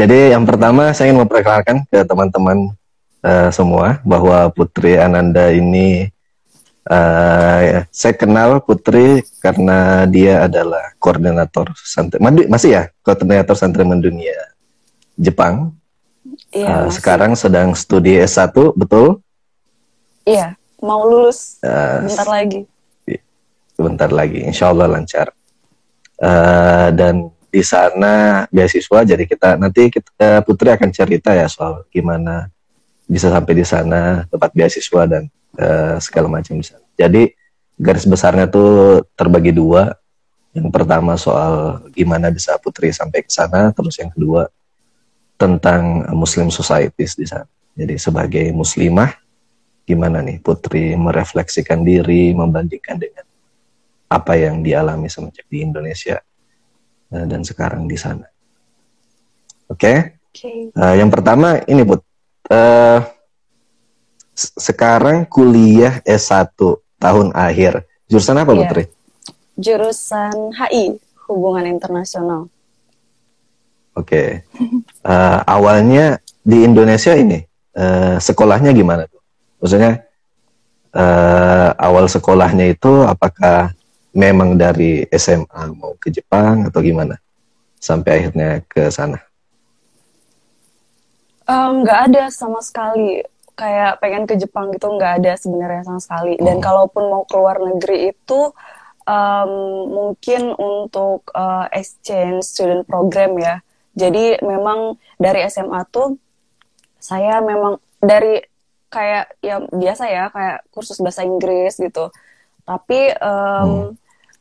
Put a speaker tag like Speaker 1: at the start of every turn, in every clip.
Speaker 1: Jadi yang pertama saya ingin memperkenalkan ke teman-teman uh, semua bahwa Putri Ananda ini uh, saya kenal Putri karena dia adalah koordinator santri masih ya koordinator santri mendunia Jepang. Iya, uh, sekarang sedang studi S1, betul?
Speaker 2: Iya, mau lulus uh, bentar lagi.
Speaker 1: Bentar lagi, insya Allah lancar. Uh, dan di sana beasiswa jadi kita nanti kita Putri akan cerita ya soal gimana bisa sampai di sana tempat beasiswa dan uh, segala macam. Jadi garis besarnya tuh terbagi dua. Yang pertama soal gimana bisa Putri sampai ke sana, terus yang kedua tentang Muslim societies di sana. Jadi sebagai muslimah gimana nih Putri merefleksikan diri, membandingkan dengan apa yang dialami semenjak di Indonesia uh, dan sekarang di sana. Oke. Okay? Okay. Uh, yang pertama ini Put. Uh, sekarang kuliah S1 tahun akhir. Jurusan apa yeah. Putri?
Speaker 2: Jurusan HI, Hubungan Internasional.
Speaker 1: Oke. Okay. Uh, awalnya di Indonesia ini uh, sekolahnya gimana tuh? Maksudnya uh, awal sekolahnya itu apakah memang dari SMA mau ke Jepang atau gimana sampai akhirnya ke sana?
Speaker 2: Nggak um, ada sama sekali kayak pengen ke Jepang gitu nggak ada sebenarnya sama sekali. Dan hmm. kalaupun mau keluar negeri itu um, mungkin untuk uh, exchange student program ya. Jadi memang dari SMA tuh saya memang dari kayak ya biasa ya kayak kursus bahasa Inggris gitu. Tapi um, hmm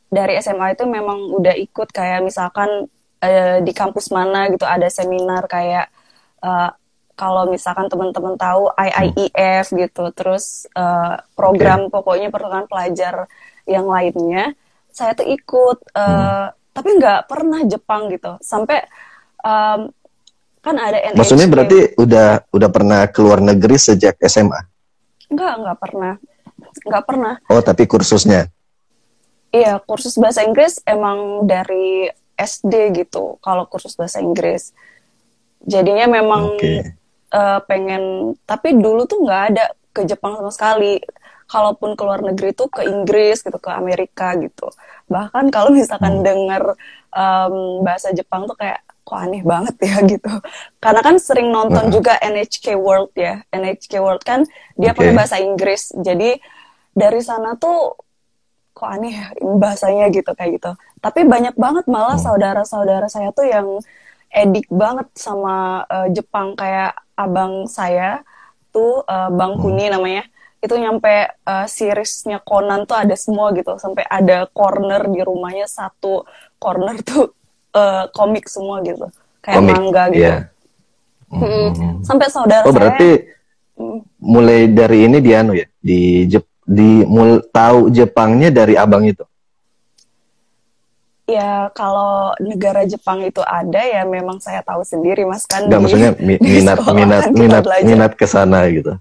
Speaker 2: dari SMA itu memang udah ikut kayak misalkan uh, di kampus mana gitu ada seminar kayak uh, kalau misalkan teman-teman tahu IIEF gitu terus uh, program okay. pokoknya pertukaran pelajar yang lainnya saya tuh ikut uh, hmm. tapi nggak pernah Jepang gitu sampai um, kan ada NHK.
Speaker 1: Maksudnya berarti udah udah pernah keluar negeri sejak SMA?
Speaker 2: Enggak, nggak pernah. Nggak pernah.
Speaker 1: Oh, tapi kursusnya?
Speaker 2: Iya, kursus bahasa Inggris emang dari SD gitu. Kalau kursus bahasa Inggris, jadinya memang okay. uh, eh, pengen. Tapi dulu tuh nggak ada ke Jepang sama sekali. Kalaupun keluar negeri tuh ke Inggris gitu, ke Amerika gitu. Bahkan kalau misalkan hmm. dengar um, bahasa Jepang tuh kayak kok aneh banget ya gitu. Karena kan sering nonton uh. juga NHK World ya. NHK World kan dia okay. pakai bahasa Inggris. Jadi dari sana tuh kok aneh ya bahasanya gitu kayak gitu. Tapi banyak banget malah hmm. saudara-saudara saya tuh yang edik banget sama uh, Jepang kayak abang saya tuh uh, Bang hmm. Kuni namanya itu nyampe uh, seriesnya Conan tuh ada semua gitu sampai ada corner di rumahnya satu corner tuh uh, komik semua gitu kayak komik, manga gitu yeah. hmm. sampai saudara
Speaker 1: oh berarti saya, mulai dari ini di anu ya di Jep di mul tahu Jepangnya dari abang itu?
Speaker 2: Ya kalau negara Jepang itu ada ya memang saya tahu sendiri mas kan.
Speaker 1: Gak maksudnya mi minat minat minat minat ke sana gitu.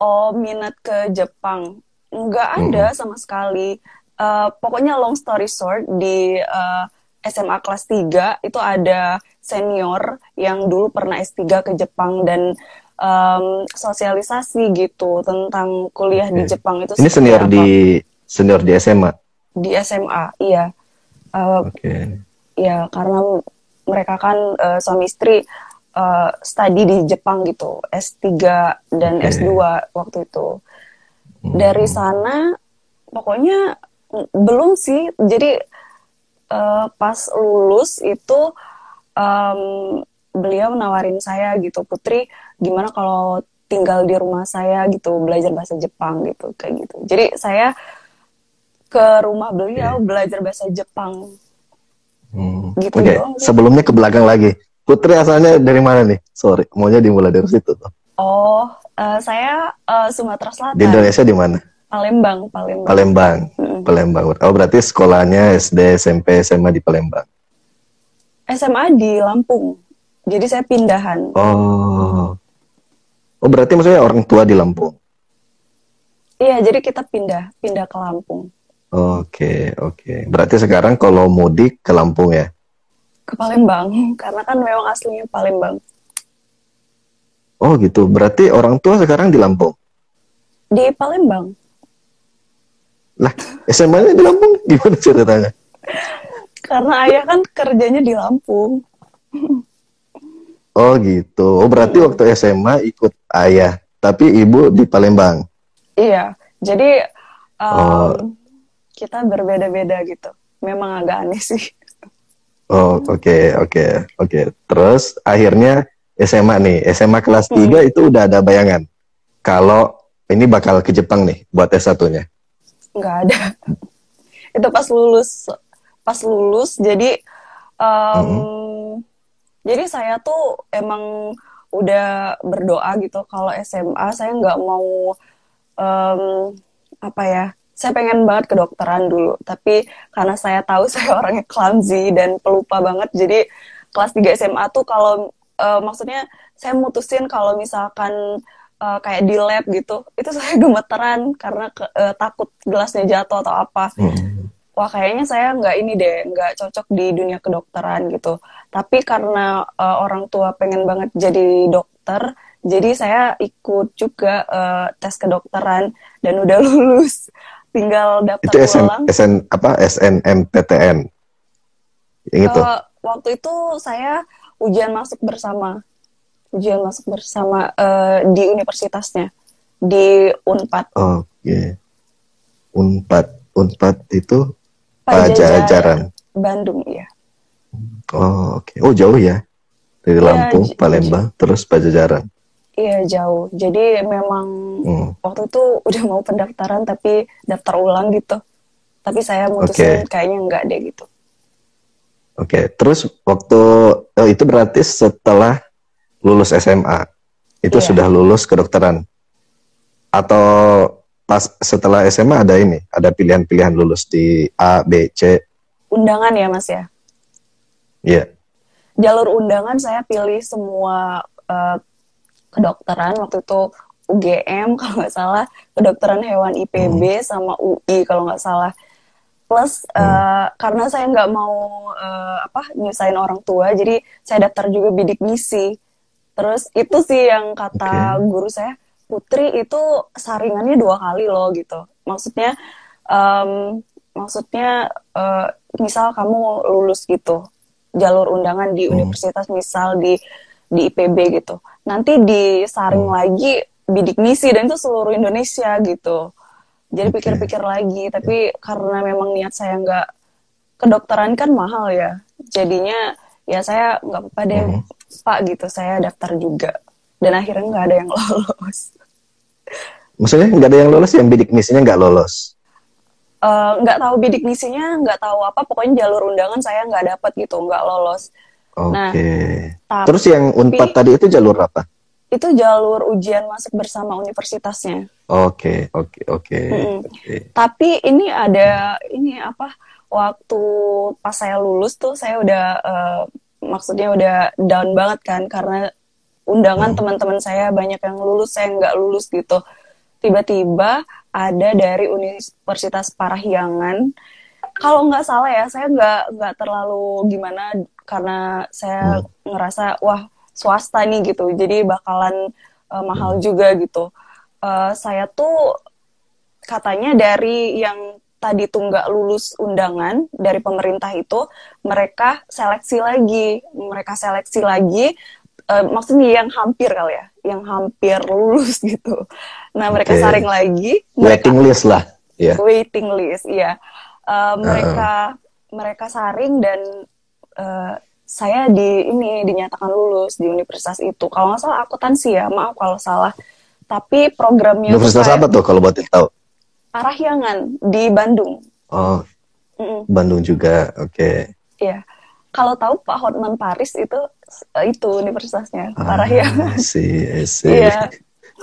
Speaker 2: Oh minat ke Jepang nggak ada hmm. sama sekali. Uh, pokoknya long story short di uh, eh, SMA kelas 3 itu ada senior yang dulu pernah S3 ke Jepang dan um, sosialisasi gitu tentang kuliah okay. di Jepang itu.
Speaker 1: Ini senior apa? di senior di SMA.
Speaker 2: Di SMA, iya. Uh, Oke. Okay. Iya, karena mereka kan uh, suami istri uh, studi di Jepang gitu, S3 dan okay. S2 waktu itu. Hmm. Dari sana pokoknya belum sih. Jadi uh, pas lulus itu um, beliau nawarin saya gitu, Putri gimana kalau tinggal di rumah saya gitu belajar bahasa Jepang gitu kayak gitu. Jadi saya ke rumah beliau belajar bahasa Jepang.
Speaker 1: Hmm. gitu okay. sebelumnya ke belakang lagi. Putri asalnya dari mana nih? Sorry maunya dimulai dari situ tuh.
Speaker 2: Oh uh, saya uh, Sumatera Selatan.
Speaker 1: Di Indonesia di mana?
Speaker 2: Palembang Palembang.
Speaker 1: Palembang. Hmm. Palembang. Oh berarti sekolahnya SD SMP SMA di Palembang.
Speaker 2: SMA di Lampung. Jadi saya pindahan.
Speaker 1: Oh Oh berarti maksudnya orang tua di Lampung?
Speaker 2: Iya, jadi kita pindah, pindah ke Lampung.
Speaker 1: Oke, oke. Berarti sekarang kalau mudik ke Lampung ya?
Speaker 2: ke Palembang karena kan memang aslinya Palembang.
Speaker 1: Oh gitu. Berarti orang tua sekarang di Lampung.
Speaker 2: Di Palembang.
Speaker 1: Lah, SMA-nya di Lampung gimana ceritanya?
Speaker 2: Karena ayah kan kerjanya di Lampung.
Speaker 1: Oh gitu. Oh berarti waktu SMA ikut ayah, tapi ibu di Palembang.
Speaker 2: Iya. Jadi um, oh. kita berbeda-beda gitu. Memang agak aneh sih.
Speaker 1: Oh oke okay, oke okay, oke. Okay. Terus akhirnya SMA nih, SMA kelas 3 hmm. itu udah ada bayangan. Kalau ini bakal ke Jepang nih buat S1-nya.
Speaker 2: Nggak ada. itu pas lulus pas lulus jadi um, hmm. Jadi saya tuh emang udah berdoa gitu kalau SMA saya nggak mau um, apa ya saya pengen banget kedokteran dulu. Tapi karena saya tahu saya orangnya clumsy dan pelupa banget jadi kelas 3 SMA tuh kalau uh, maksudnya saya mutusin kalau misalkan uh, kayak di lab gitu itu saya gemeteran karena ke, uh, takut gelasnya jatuh atau apa. Hmm. wah kayaknya saya nggak ini deh nggak cocok di dunia kedokteran gitu tapi karena uh, orang tua pengen banget jadi dokter jadi saya ikut juga uh, tes kedokteran dan udah lulus. Tinggal daftar
Speaker 1: itu SN, ulang. SN apa? SNMPTN
Speaker 2: yang itu uh, waktu itu saya ujian masuk bersama. Ujian masuk bersama uh, di universitasnya. Di Unpad.
Speaker 1: Oke. Okay. Unpad. Unpad itu Pajajaran
Speaker 2: Bandung ya
Speaker 1: oh oke okay. oh jauh ya dari ya, Lampung Palembang terus Pajajaran
Speaker 2: Iya jauh. Jadi memang hmm. waktu itu udah mau pendaftaran tapi daftar ulang gitu. Tapi saya mutusin okay. kayaknya enggak deh gitu.
Speaker 1: Oke, okay. terus waktu oh, itu berarti setelah lulus SMA itu yeah. sudah lulus kedokteran atau pas setelah SMA ada ini ada pilihan-pilihan lulus di A, B, C.
Speaker 2: Undangan ya mas ya?
Speaker 1: Iya. Yeah.
Speaker 2: Jalur undangan saya pilih semua uh, kedokteran waktu itu UGM kalau nggak salah kedokteran hewan IPB hmm. sama UI kalau nggak salah plus hmm. uh, karena saya nggak mau uh, apa nyusahin orang tua jadi saya daftar juga bidik misi terus itu sih yang kata okay. guru saya Putri itu saringannya dua kali loh gitu maksudnya um, maksudnya uh, misal kamu lulus gitu jalur undangan di hmm. universitas misal di di IPB gitu. Nanti disaring hmm. lagi bidik misi dan itu seluruh Indonesia gitu. Jadi pikir-pikir lagi tapi karena memang niat saya nggak kedokteran kan mahal ya. Jadinya ya saya nggak apa-apa deh hmm. pak gitu. Saya daftar juga. Dan akhirnya nggak ada yang lolos.
Speaker 1: Maksudnya nggak ada yang lolos yang bidik misinya nggak lolos
Speaker 2: nggak uh, tahu bidik misinya nggak tahu apa pokoknya jalur undangan saya nggak dapat gitu nggak lolos
Speaker 1: Oke. Okay. Nah, terus yang Unpad tadi itu jalur apa?
Speaker 2: Itu jalur ujian masuk bersama universitasnya.
Speaker 1: Oke, oke, oke.
Speaker 2: Tapi ini ada ini apa? Waktu pas saya lulus tuh saya udah uh, maksudnya udah down banget kan karena undangan hmm. teman-teman saya banyak yang lulus, saya nggak lulus gitu. Tiba-tiba ada dari Universitas Parahyangan kalau nggak salah ya saya nggak nggak terlalu gimana karena saya hmm. ngerasa wah swasta nih gitu jadi bakalan uh, mahal hmm. juga gitu uh, saya tuh katanya dari yang tadi tuh nggak lulus undangan dari pemerintah itu mereka seleksi lagi mereka seleksi lagi uh, maksudnya yang hampir kali ya yang hampir lulus gitu nah mereka okay. saring lagi
Speaker 1: mereka, waiting list lah
Speaker 2: yeah. waiting list iya uh, mereka uh. mereka saring dan uh, saya di ini dinyatakan lulus di universitas itu. Kalau nggak salah akuntansi ya, maaf kalau salah. Tapi programnya
Speaker 1: Universitas apa tuh kalau buat tahu?
Speaker 2: Parahyangan di Bandung.
Speaker 1: Oh, mm -mm. Bandung juga, oke. Okay.
Speaker 2: Iya, kalau tahu Pak Hotman Paris itu itu universitasnya ah, Parahyangan.
Speaker 1: sih, sih. Iya.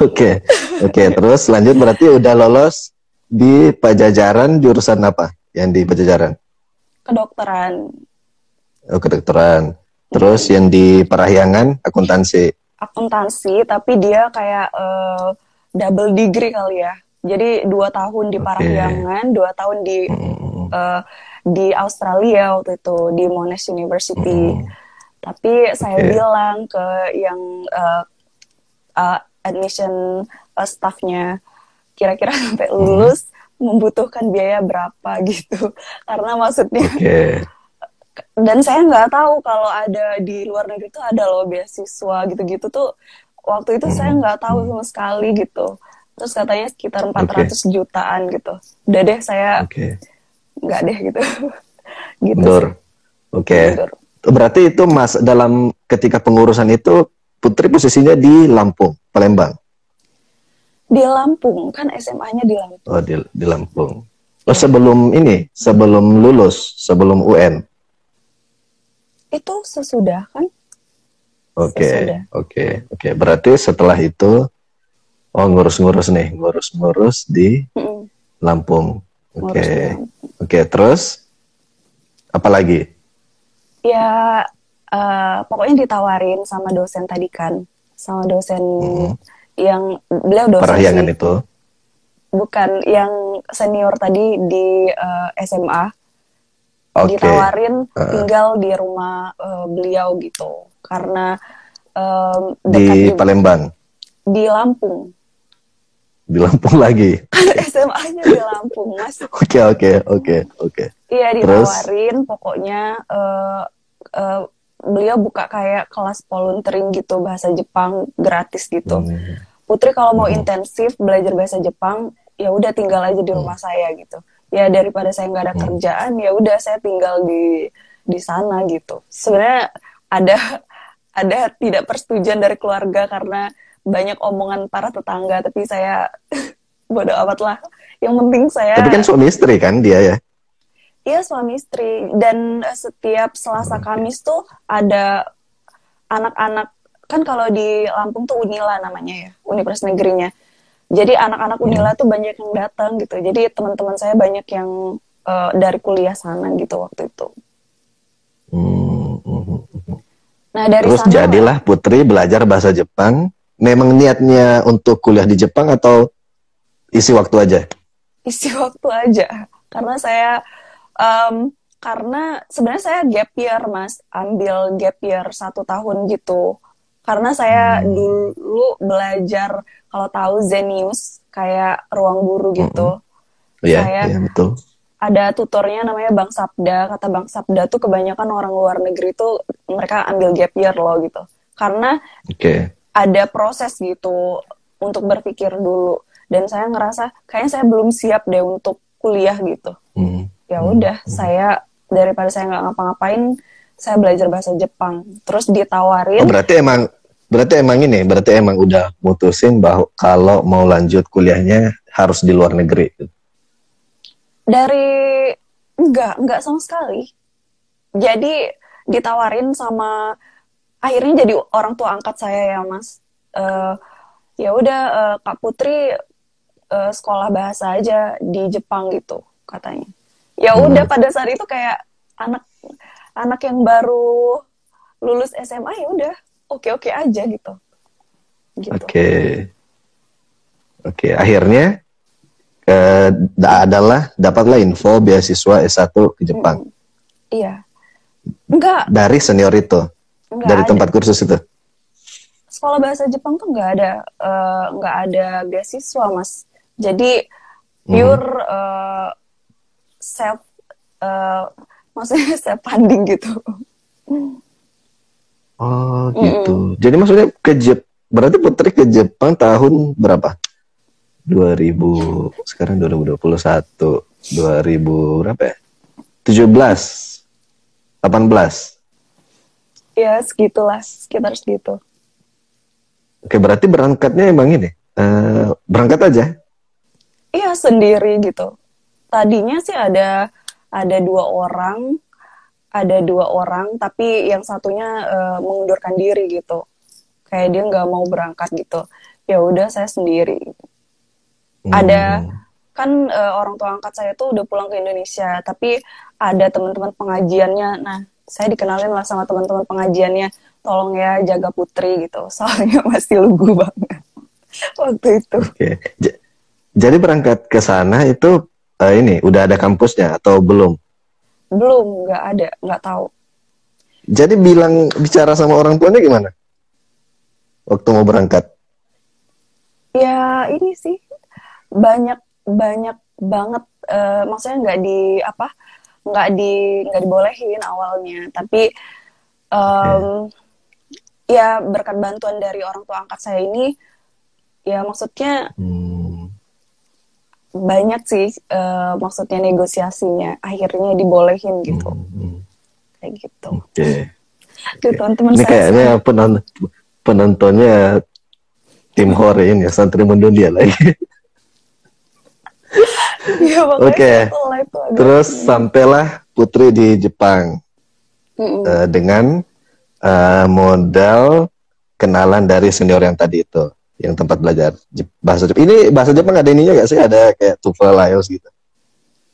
Speaker 1: Oke, oke. Terus lanjut berarti udah lolos di Pajajaran jurusan apa? yang di Pajajaran?
Speaker 2: Kedokteran.
Speaker 1: Oh, kedokteran. Terus hmm. yang di Parahyangan akuntansi.
Speaker 2: Akuntansi, tapi dia kayak uh, double degree kali ya. Jadi dua tahun di Parahyangan, dua tahun di hmm. uh, di Australia waktu itu di Monash University. Hmm. Tapi saya okay. bilang ke yang uh, uh, admission uh, staffnya kira-kira sampai hmm. lulus hmm. membutuhkan biaya berapa gitu. Karena maksudnya okay. dan saya nggak tahu kalau ada di luar negeri itu ada loh beasiswa gitu-gitu tuh waktu itu hmm. saya nggak tahu sama sekali gitu terus katanya sekitar 400 okay. jutaan gitu udah deh saya okay. nggak deh gitu
Speaker 1: gitu oke okay. berarti itu mas dalam ketika pengurusan itu Putri posisinya di Lampung Palembang
Speaker 2: di Lampung kan SMA-nya di Lampung
Speaker 1: oh di, di Lampung oh sebelum ini sebelum lulus sebelum UN
Speaker 2: itu sesudah kan
Speaker 1: Oke, oke, oke. Berarti setelah itu, oh ngurus-ngurus nih, ngurus-ngurus di mm Lampung. Oke, okay. oke. Okay, terus apa lagi?
Speaker 2: Ya, uh, pokoknya ditawarin sama dosen tadi kan, sama dosen mm yang beliau dosen
Speaker 1: Parahyangan itu?
Speaker 2: Bukan, yang senior tadi di uh, eh, SMA. Okay. Ditawarin uh. tinggal di rumah uh, beliau gitu karena um,
Speaker 1: di Palembang
Speaker 2: di Lampung
Speaker 1: di Lampung lagi
Speaker 2: SMA-nya di Lampung mas
Speaker 1: oke oke oke oke
Speaker 2: iya ditawarin Terus? pokoknya uh, uh, beliau buka kayak kelas volunteering gitu bahasa Jepang gratis gitu hmm. Putri kalau mau hmm. intensif belajar bahasa Jepang ya udah tinggal aja di rumah hmm. saya gitu ya daripada saya nggak ada hmm. kerjaan ya udah saya tinggal di di sana gitu sebenarnya ada ada tidak persetujuan dari keluarga karena banyak omongan para tetangga tapi saya bodoh amat lah yang penting saya
Speaker 1: tapi kan suami istri kan dia ya
Speaker 2: iya suami istri dan setiap Selasa Kamis tuh ada anak-anak kan kalau di Lampung tuh Unila namanya ya Universitas Negerinya jadi anak-anak hmm. Unila tuh banyak yang datang gitu jadi teman-teman saya banyak yang uh, dari kuliah sana gitu waktu itu hmm. hmm, hmm
Speaker 1: Nah dari Terus sana, jadilah Putri belajar bahasa Jepang. Memang niatnya untuk kuliah di Jepang atau isi waktu aja?
Speaker 2: Isi waktu aja, karena saya um, karena sebenarnya saya gap year mas, ambil gap year satu tahun gitu. Karena saya hmm. dulu belajar kalau tahu Zenius kayak ruang guru gitu.
Speaker 1: Hmm. Iya, saya yeah, betul
Speaker 2: ada tutornya namanya Bang Sabda. Kata Bang Sabda tuh kebanyakan orang luar negeri tuh mereka ambil gap year loh gitu. Karena okay. ada proses gitu untuk berpikir dulu. Dan saya ngerasa kayaknya saya belum siap deh untuk kuliah gitu. Hmm. Ya udah, hmm. saya daripada saya nggak ngapa-ngapain, saya belajar bahasa Jepang. Terus ditawarin.
Speaker 1: Oh, berarti emang berarti emang ini, berarti emang udah mutusin bahwa kalau mau lanjut kuliahnya harus di luar negeri.
Speaker 2: Dari enggak enggak sama sekali jadi ditawarin sama akhirnya jadi orang tua angkat saya ya mas uh, ya udah uh, kak putri uh, sekolah bahasa aja di Jepang gitu katanya ya hmm. udah pada saat itu kayak anak anak yang baru lulus SMA ya udah oke oke aja gitu,
Speaker 1: gitu. oke okay. oke okay. akhirnya eh, adalah dapatlah info beasiswa S1 ke Jepang.
Speaker 2: Hmm. Iya. Enggak.
Speaker 1: Dari senior itu. Enggak dari ada. tempat kursus itu.
Speaker 2: Sekolah bahasa Jepang tuh enggak ada uh, enggak ada beasiswa, Mas. Jadi pure hmm. uh, self uh, maksudnya self funding gitu.
Speaker 1: Oh, gitu. Mm -mm. Jadi maksudnya ke Jep berarti Putri ke Jepang tahun berapa? 2000 sekarang 2021 2000 berapa ya 17 18
Speaker 2: ya segitulah sekitar segitu
Speaker 1: oke berarti berangkatnya emang ini uh, berangkat aja
Speaker 2: iya sendiri gitu tadinya sih ada ada dua orang ada dua orang tapi yang satunya uh, mengundurkan diri gitu kayak dia nggak mau berangkat gitu ya udah saya sendiri Hmm. Ada kan uh, orang tua angkat saya tuh udah pulang ke Indonesia, tapi ada teman-teman pengajiannya. Nah, saya dikenalin lah sama teman-teman pengajiannya, tolong ya jaga putri gitu. Soalnya masih lugu banget waktu itu. Okay.
Speaker 1: Jadi berangkat ke sana itu uh, ini udah ada kampusnya atau belum?
Speaker 2: belum nggak ada nggak tahu
Speaker 1: jadi bilang bicara sama orang tuanya gimana waktu mau berangkat
Speaker 2: ya ini sih banyak banyak banget uh, maksudnya nggak di apa nggak di nggak dibolehin awalnya tapi um, okay. ya berkat bantuan dari orang tua angkat saya ini ya maksudnya hmm. Banyak sih uh, maksudnya negosiasinya akhirnya dibolehin gitu hmm. hmm. kayak gitu
Speaker 1: okay.
Speaker 2: Tuh, teman-teman
Speaker 1: ini saya kayaknya penonton penontonnya tim hore ini ya santri mendunia lagi
Speaker 2: ya,
Speaker 1: Oke. Okay. Terus sampailah Putri di Jepang mm -mm. Uh, dengan uh, modal kenalan dari senior yang tadi itu, yang tempat belajar bahasa Jepang. Ini bahasa Jepang ada ininya gak sih? Ada kayak TOEFL, IELTS gitu?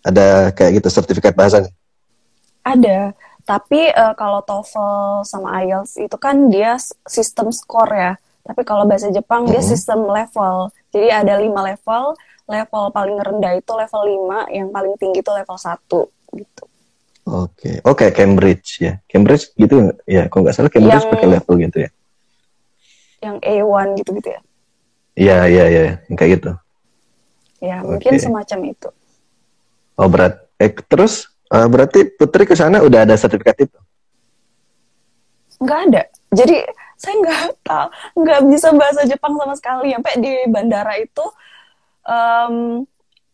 Speaker 1: Ada kayak gitu sertifikat bahasanya?
Speaker 2: Ada. Tapi uh, kalau TOEFL sama IELTS itu kan dia sistem skor ya. Tapi kalau bahasa Jepang mm -hmm. dia sistem level. Jadi ada lima level level paling rendah itu level 5, yang paling tinggi itu level 1 gitu.
Speaker 1: Oke, okay. oke okay, Cambridge ya. Cambridge gitu ya, kalau nggak salah Cambridge yang, pakai level gitu ya.
Speaker 2: Yang A1 gitu-gitu ya.
Speaker 1: Iya, iya, iya, kayak gitu.
Speaker 2: Ya, okay. mungkin semacam itu.
Speaker 1: Oh, berat. Eh, terus uh, berarti Putri ke sana udah ada sertifikat itu?
Speaker 2: Nggak ada. Jadi saya nggak tahu, nggak bisa bahasa Jepang sama sekali. Sampai di bandara itu um,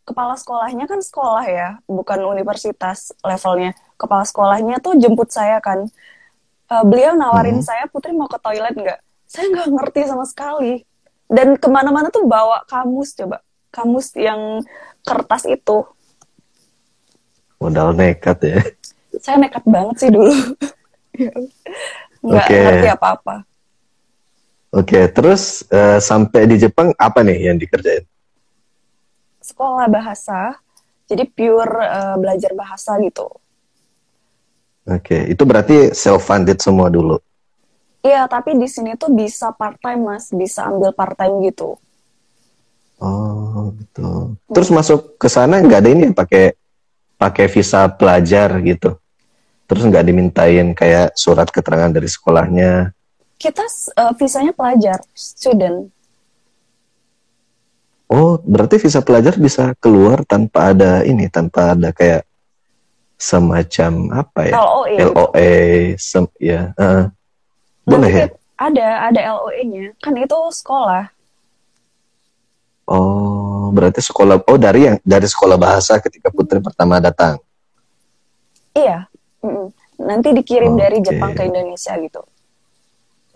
Speaker 2: kepala sekolahnya kan sekolah ya, bukan universitas levelnya. Kepala sekolahnya tuh jemput saya kan. Uh, beliau nawarin hmm. saya, Putri mau ke toilet nggak? Saya nggak ngerti sama sekali. Dan ke mana-mana tuh bawa kamus coba, kamus yang kertas itu.
Speaker 1: Modal nekat ya.
Speaker 2: Saya nekat banget sih dulu. nggak okay. ngerti apa-apa.
Speaker 1: Oke, okay, terus uh, sampai di Jepang apa nih yang dikerjain?
Speaker 2: sekolah bahasa, jadi pure uh, belajar bahasa gitu.
Speaker 1: Oke, okay. itu berarti self funded semua dulu.
Speaker 2: Iya, tapi di sini tuh bisa part time mas, bisa ambil part time gitu.
Speaker 1: Oh, gitu. Terus masuk ke sana nggak ada ini pakai pakai visa pelajar gitu. Terus nggak dimintain kayak surat keterangan dari sekolahnya.
Speaker 2: Kita uh, visanya pelajar, student.
Speaker 1: Oh, berarti visa pelajar bisa keluar tanpa ada ini, tanpa ada kayak semacam apa ya?
Speaker 2: LOE.
Speaker 1: LOE, sem ya. Uh, boleh ya?
Speaker 2: Ada, ada LOE-nya. Kan itu sekolah.
Speaker 1: Oh, berarti sekolah. Oh, dari yang dari sekolah bahasa ketika Putri pertama datang.
Speaker 2: Iya. Mm -mm. Nanti dikirim okay. dari Jepang ke Indonesia gitu.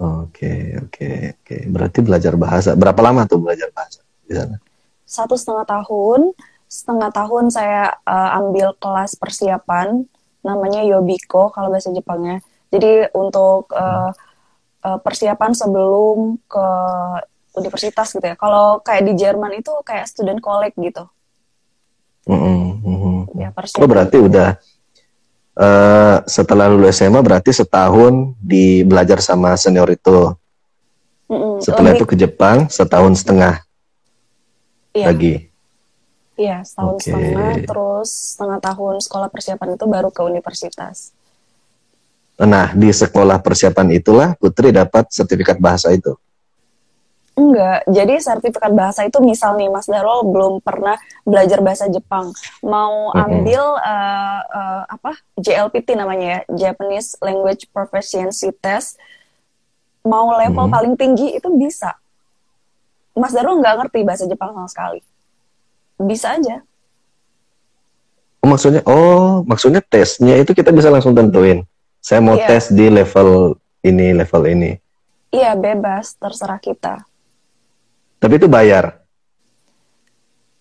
Speaker 1: Oke, okay, oke, okay, oke. Okay. Berarti belajar bahasa. Berapa lama tuh belajar bahasa? di sana?
Speaker 2: Satu setengah tahun. Setengah tahun saya uh, ambil kelas persiapan, namanya Yobiko kalau bahasa Jepangnya. Jadi untuk uh, uh, persiapan sebelum ke universitas gitu ya. Kalau kayak di Jerman itu kayak student college gitu.
Speaker 1: Mm -hmm. Ya, persiapan. Oh berarti udah uh, setelah lulus SMA berarti setahun di belajar sama senior itu. Mm -hmm. Setelah Lebih... itu ke Jepang setahun setengah
Speaker 2: iya.
Speaker 1: lagi.
Speaker 2: Iya, setahun okay. setengah, terus setengah tahun sekolah persiapan itu baru ke universitas.
Speaker 1: Nah, di sekolah persiapan itulah Putri dapat sertifikat bahasa itu.
Speaker 2: Enggak, jadi sertifikat bahasa itu misal nih Mas Darul belum pernah belajar bahasa Jepang, mau ambil mm -hmm. uh, uh, apa JLPT namanya ya, Japanese Language Proficiency Test, mau level mm -hmm. paling tinggi itu bisa. Mas Darul nggak ngerti bahasa Jepang sama sekali. Bisa aja.
Speaker 1: Oh, maksudnya, oh, maksudnya tesnya itu kita bisa langsung tentuin. Saya mau iya. tes di level ini, level ini.
Speaker 2: Iya, bebas, terserah kita.
Speaker 1: Tapi itu bayar?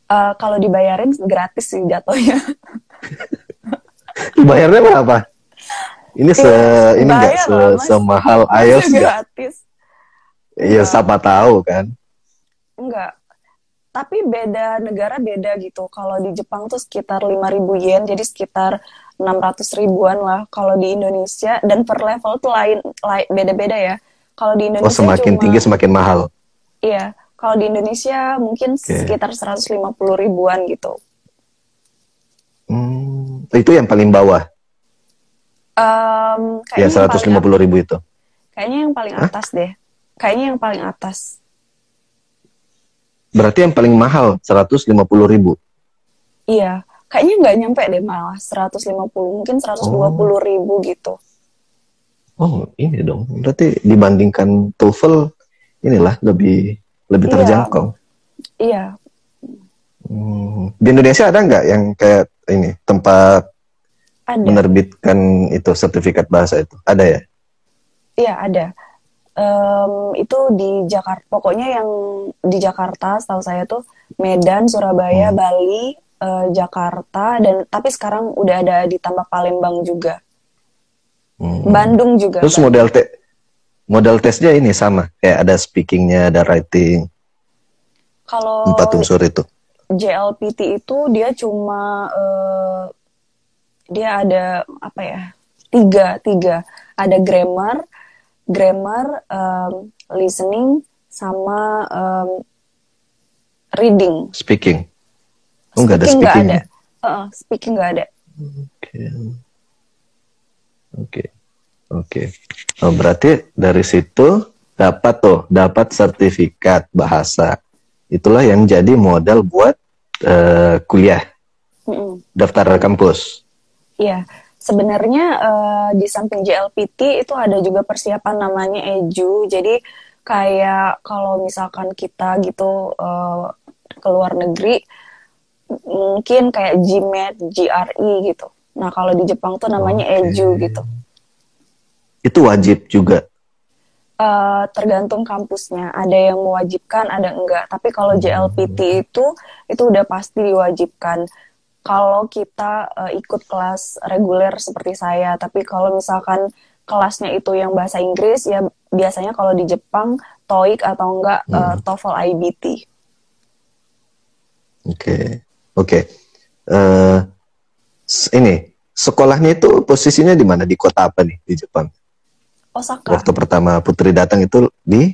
Speaker 2: Uh, kalau dibayarin gratis sih jatuhnya.
Speaker 1: Bayarnya berapa? Ini se iya, ini enggak se semahal IELTS
Speaker 2: gratis.
Speaker 1: Iya, siapa tahu kan.
Speaker 2: Enggak. Tapi beda negara beda gitu. Kalau di Jepang tuh sekitar 5000 yen, jadi sekitar 600 ribuan lah. Kalau di Indonesia dan per level tuh lain, lain beda-beda ya. Kalau di Indonesia
Speaker 1: Oh, semakin cuma, tinggi semakin mahal.
Speaker 2: Iya. Kalau di Indonesia mungkin okay. sekitar 150 ribuan gitu.
Speaker 1: Hmm, itu yang paling bawah.
Speaker 2: Um,
Speaker 1: ya seratus lima puluh ribu itu.
Speaker 2: Kayaknya yang paling Hah? atas deh. Kayaknya yang paling atas.
Speaker 1: Berarti yang paling mahal seratus lima puluh ribu.
Speaker 2: Iya, kayaknya nggak nyampe deh malah seratus lima puluh, mungkin seratus dua puluh ribu gitu.
Speaker 1: Oh ini dong, berarti dibandingkan TOEFL inilah lebih lebih iya. terjangkau.
Speaker 2: Iya.
Speaker 1: Hmm. Di Indonesia ada nggak yang kayak ini tempat ada. menerbitkan itu sertifikat bahasa itu? Ada ya?
Speaker 2: Iya ada. Um, itu di Jakarta. Pokoknya yang di Jakarta, setahu saya tuh Medan, Surabaya, hmm. Bali, uh, Jakarta, dan tapi sekarang udah ada di tambah Palembang juga. Hmm. Bandung juga.
Speaker 1: Terus model te model tesnya ini sama, kayak ada speakingnya, ada writing.
Speaker 2: Kalau
Speaker 1: empat unsur itu.
Speaker 2: JLPT itu dia cuma uh, dia ada apa ya tiga tiga ada grammar grammar um, listening sama um, reading.
Speaker 1: Speaking. Oh nggak ada speaking
Speaker 2: ada. Uh, speaking nggak ada.
Speaker 1: Oke. Oke. Oke. Oh berarti dari situ dapat tuh dapat sertifikat bahasa. Itulah yang jadi modal buat uh, kuliah. Mm -mm. daftar kampus.
Speaker 2: Iya, sebenarnya uh, di samping JLPT itu ada juga persiapan namanya EJU. Jadi kayak kalau misalkan kita gitu uh, ke luar negeri, mungkin kayak GMAT, GRE gitu. Nah kalau di Jepang tuh namanya okay. EJU gitu.
Speaker 1: Itu wajib juga?
Speaker 2: Uh, tergantung kampusnya. Ada yang mewajibkan, ada enggak. Tapi kalau JLPT itu itu udah pasti diwajibkan kalau kita uh, ikut kelas reguler seperti saya. Tapi kalau misalkan kelasnya itu yang bahasa Inggris, ya biasanya kalau di Jepang TOEIC atau enggak hmm. uh, TOEFL IBT.
Speaker 1: Oke, okay. oke. Okay. Uh, ini sekolahnya itu posisinya di mana? Di kota apa nih di Jepang?
Speaker 2: Osaka.
Speaker 1: Waktu pertama Putri datang itu di?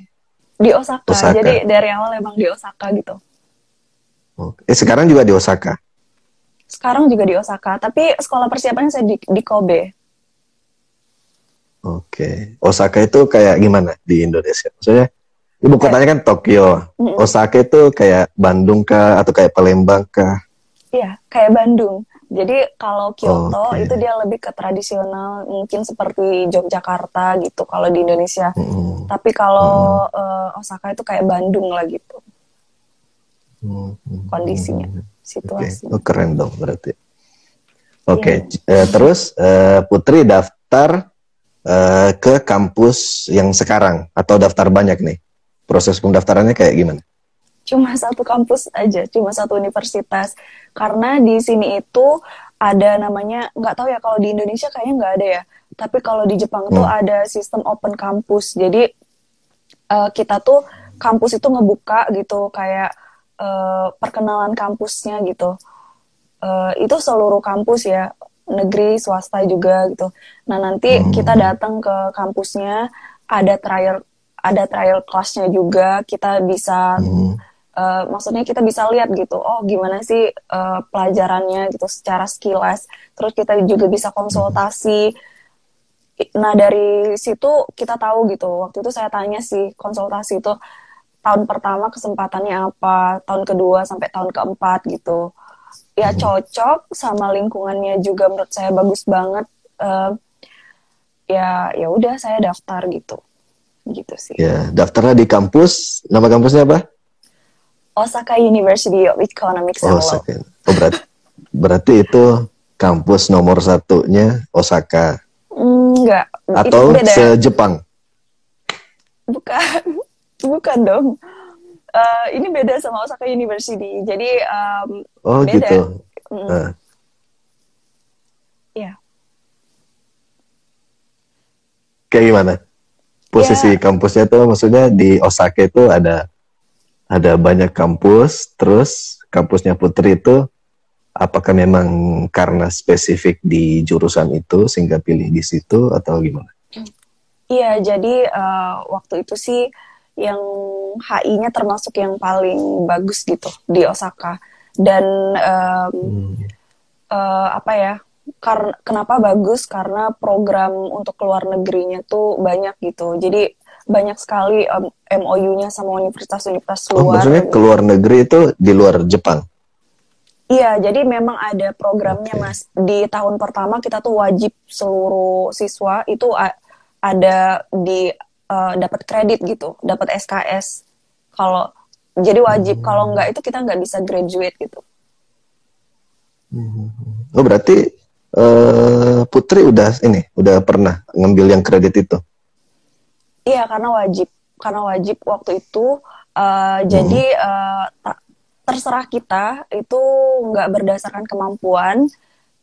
Speaker 2: Di Osaka. Osaka. Jadi dari awal emang di Osaka gitu.
Speaker 1: Oh, eh sekarang juga di Osaka?
Speaker 2: Sekarang juga di Osaka, tapi sekolah persiapannya saya di, di Kobe.
Speaker 1: Oke, Osaka itu kayak gimana di Indonesia? Maksudnya ibu kotanya kan Tokyo. Mm -mm. Osaka itu kayak Bandung kah atau kayak Palembang kah?
Speaker 2: Iya, kayak Bandung. Jadi kalau Kyoto okay. itu dia lebih ke tradisional, mungkin seperti Yogyakarta gitu kalau di Indonesia. Mm. Tapi kalau mm uh, Osaka itu kayak Bandung lah gitu. Mm. Kondisinya situasi.
Speaker 1: Okay. Oh, keren dong berarti. Oke, okay. yeah. uh, terus uh, Putri daftar uh, ke kampus yang sekarang atau daftar banyak nih? Proses pendaftarannya kayak gimana?
Speaker 2: Cuma satu kampus aja, cuma satu universitas. Karena di sini itu ada namanya, nggak tahu ya kalau di Indonesia kayaknya nggak ada ya. Tapi kalau di Jepang hmm. tuh ada sistem open kampus. Jadi uh, kita tuh kampus itu ngebuka gitu kayak uh, perkenalan kampusnya gitu. Uh, itu seluruh kampus ya, negeri, swasta juga gitu. Nah nanti hmm. kita datang ke kampusnya, ada trial, ada trial kelasnya juga. Kita bisa, hmm. uh, maksudnya kita bisa lihat gitu. Oh gimana sih uh, pelajarannya gitu secara skills. Terus kita juga bisa konsultasi. Nah dari situ kita tahu gitu. Waktu itu saya tanya sih konsultasi itu tahun pertama kesempatannya apa, tahun kedua sampai tahun keempat gitu. Ya hmm. cocok sama lingkungannya juga menurut saya bagus banget. Uh, ya ya udah saya daftar gitu, gitu sih.
Speaker 1: Ya daftarnya di kampus. Nama kampusnya apa?
Speaker 2: Osaka University of Economics
Speaker 1: and Law. Oh berarti berarti itu kampus nomor satunya Osaka.
Speaker 2: Enggak.
Speaker 1: Atau se-Jepang?
Speaker 2: Bukan. Bukan dong. Uh, ini beda sama Osaka University. Jadi um,
Speaker 1: oh,
Speaker 2: beda.
Speaker 1: gitu. Mm. Uh.
Speaker 2: Ya.
Speaker 1: Kayak gimana? Posisi yeah. kampusnya tuh maksudnya di Osaka itu ada ada banyak kampus, terus kampusnya Putri itu apakah memang karena spesifik di jurusan itu sehingga pilih di situ atau gimana?
Speaker 2: Iya, jadi uh, waktu itu sih yang HI-nya termasuk yang paling bagus gitu di Osaka dan um, hmm. uh, apa ya karena kenapa bagus karena program untuk keluar negerinya tuh banyak gitu jadi banyak sekali um, MOU-nya sama universitas-universitas
Speaker 1: oh, luar. Maksudnya keluar negeri itu di luar Jepang?
Speaker 2: Iya, jadi memang ada programnya okay. mas. Di tahun pertama kita tuh wajib seluruh siswa itu ada di uh, dapat kredit gitu, dapat SKS. Kalau jadi wajib, hmm. kalau nggak itu kita nggak bisa graduate gitu.
Speaker 1: Hmm. Oh berarti uh, Putri udah ini, udah pernah ngambil yang kredit itu?
Speaker 2: Iya karena wajib, karena wajib waktu itu. Uh, hmm. Jadi uh, terserah kita itu nggak berdasarkan kemampuan,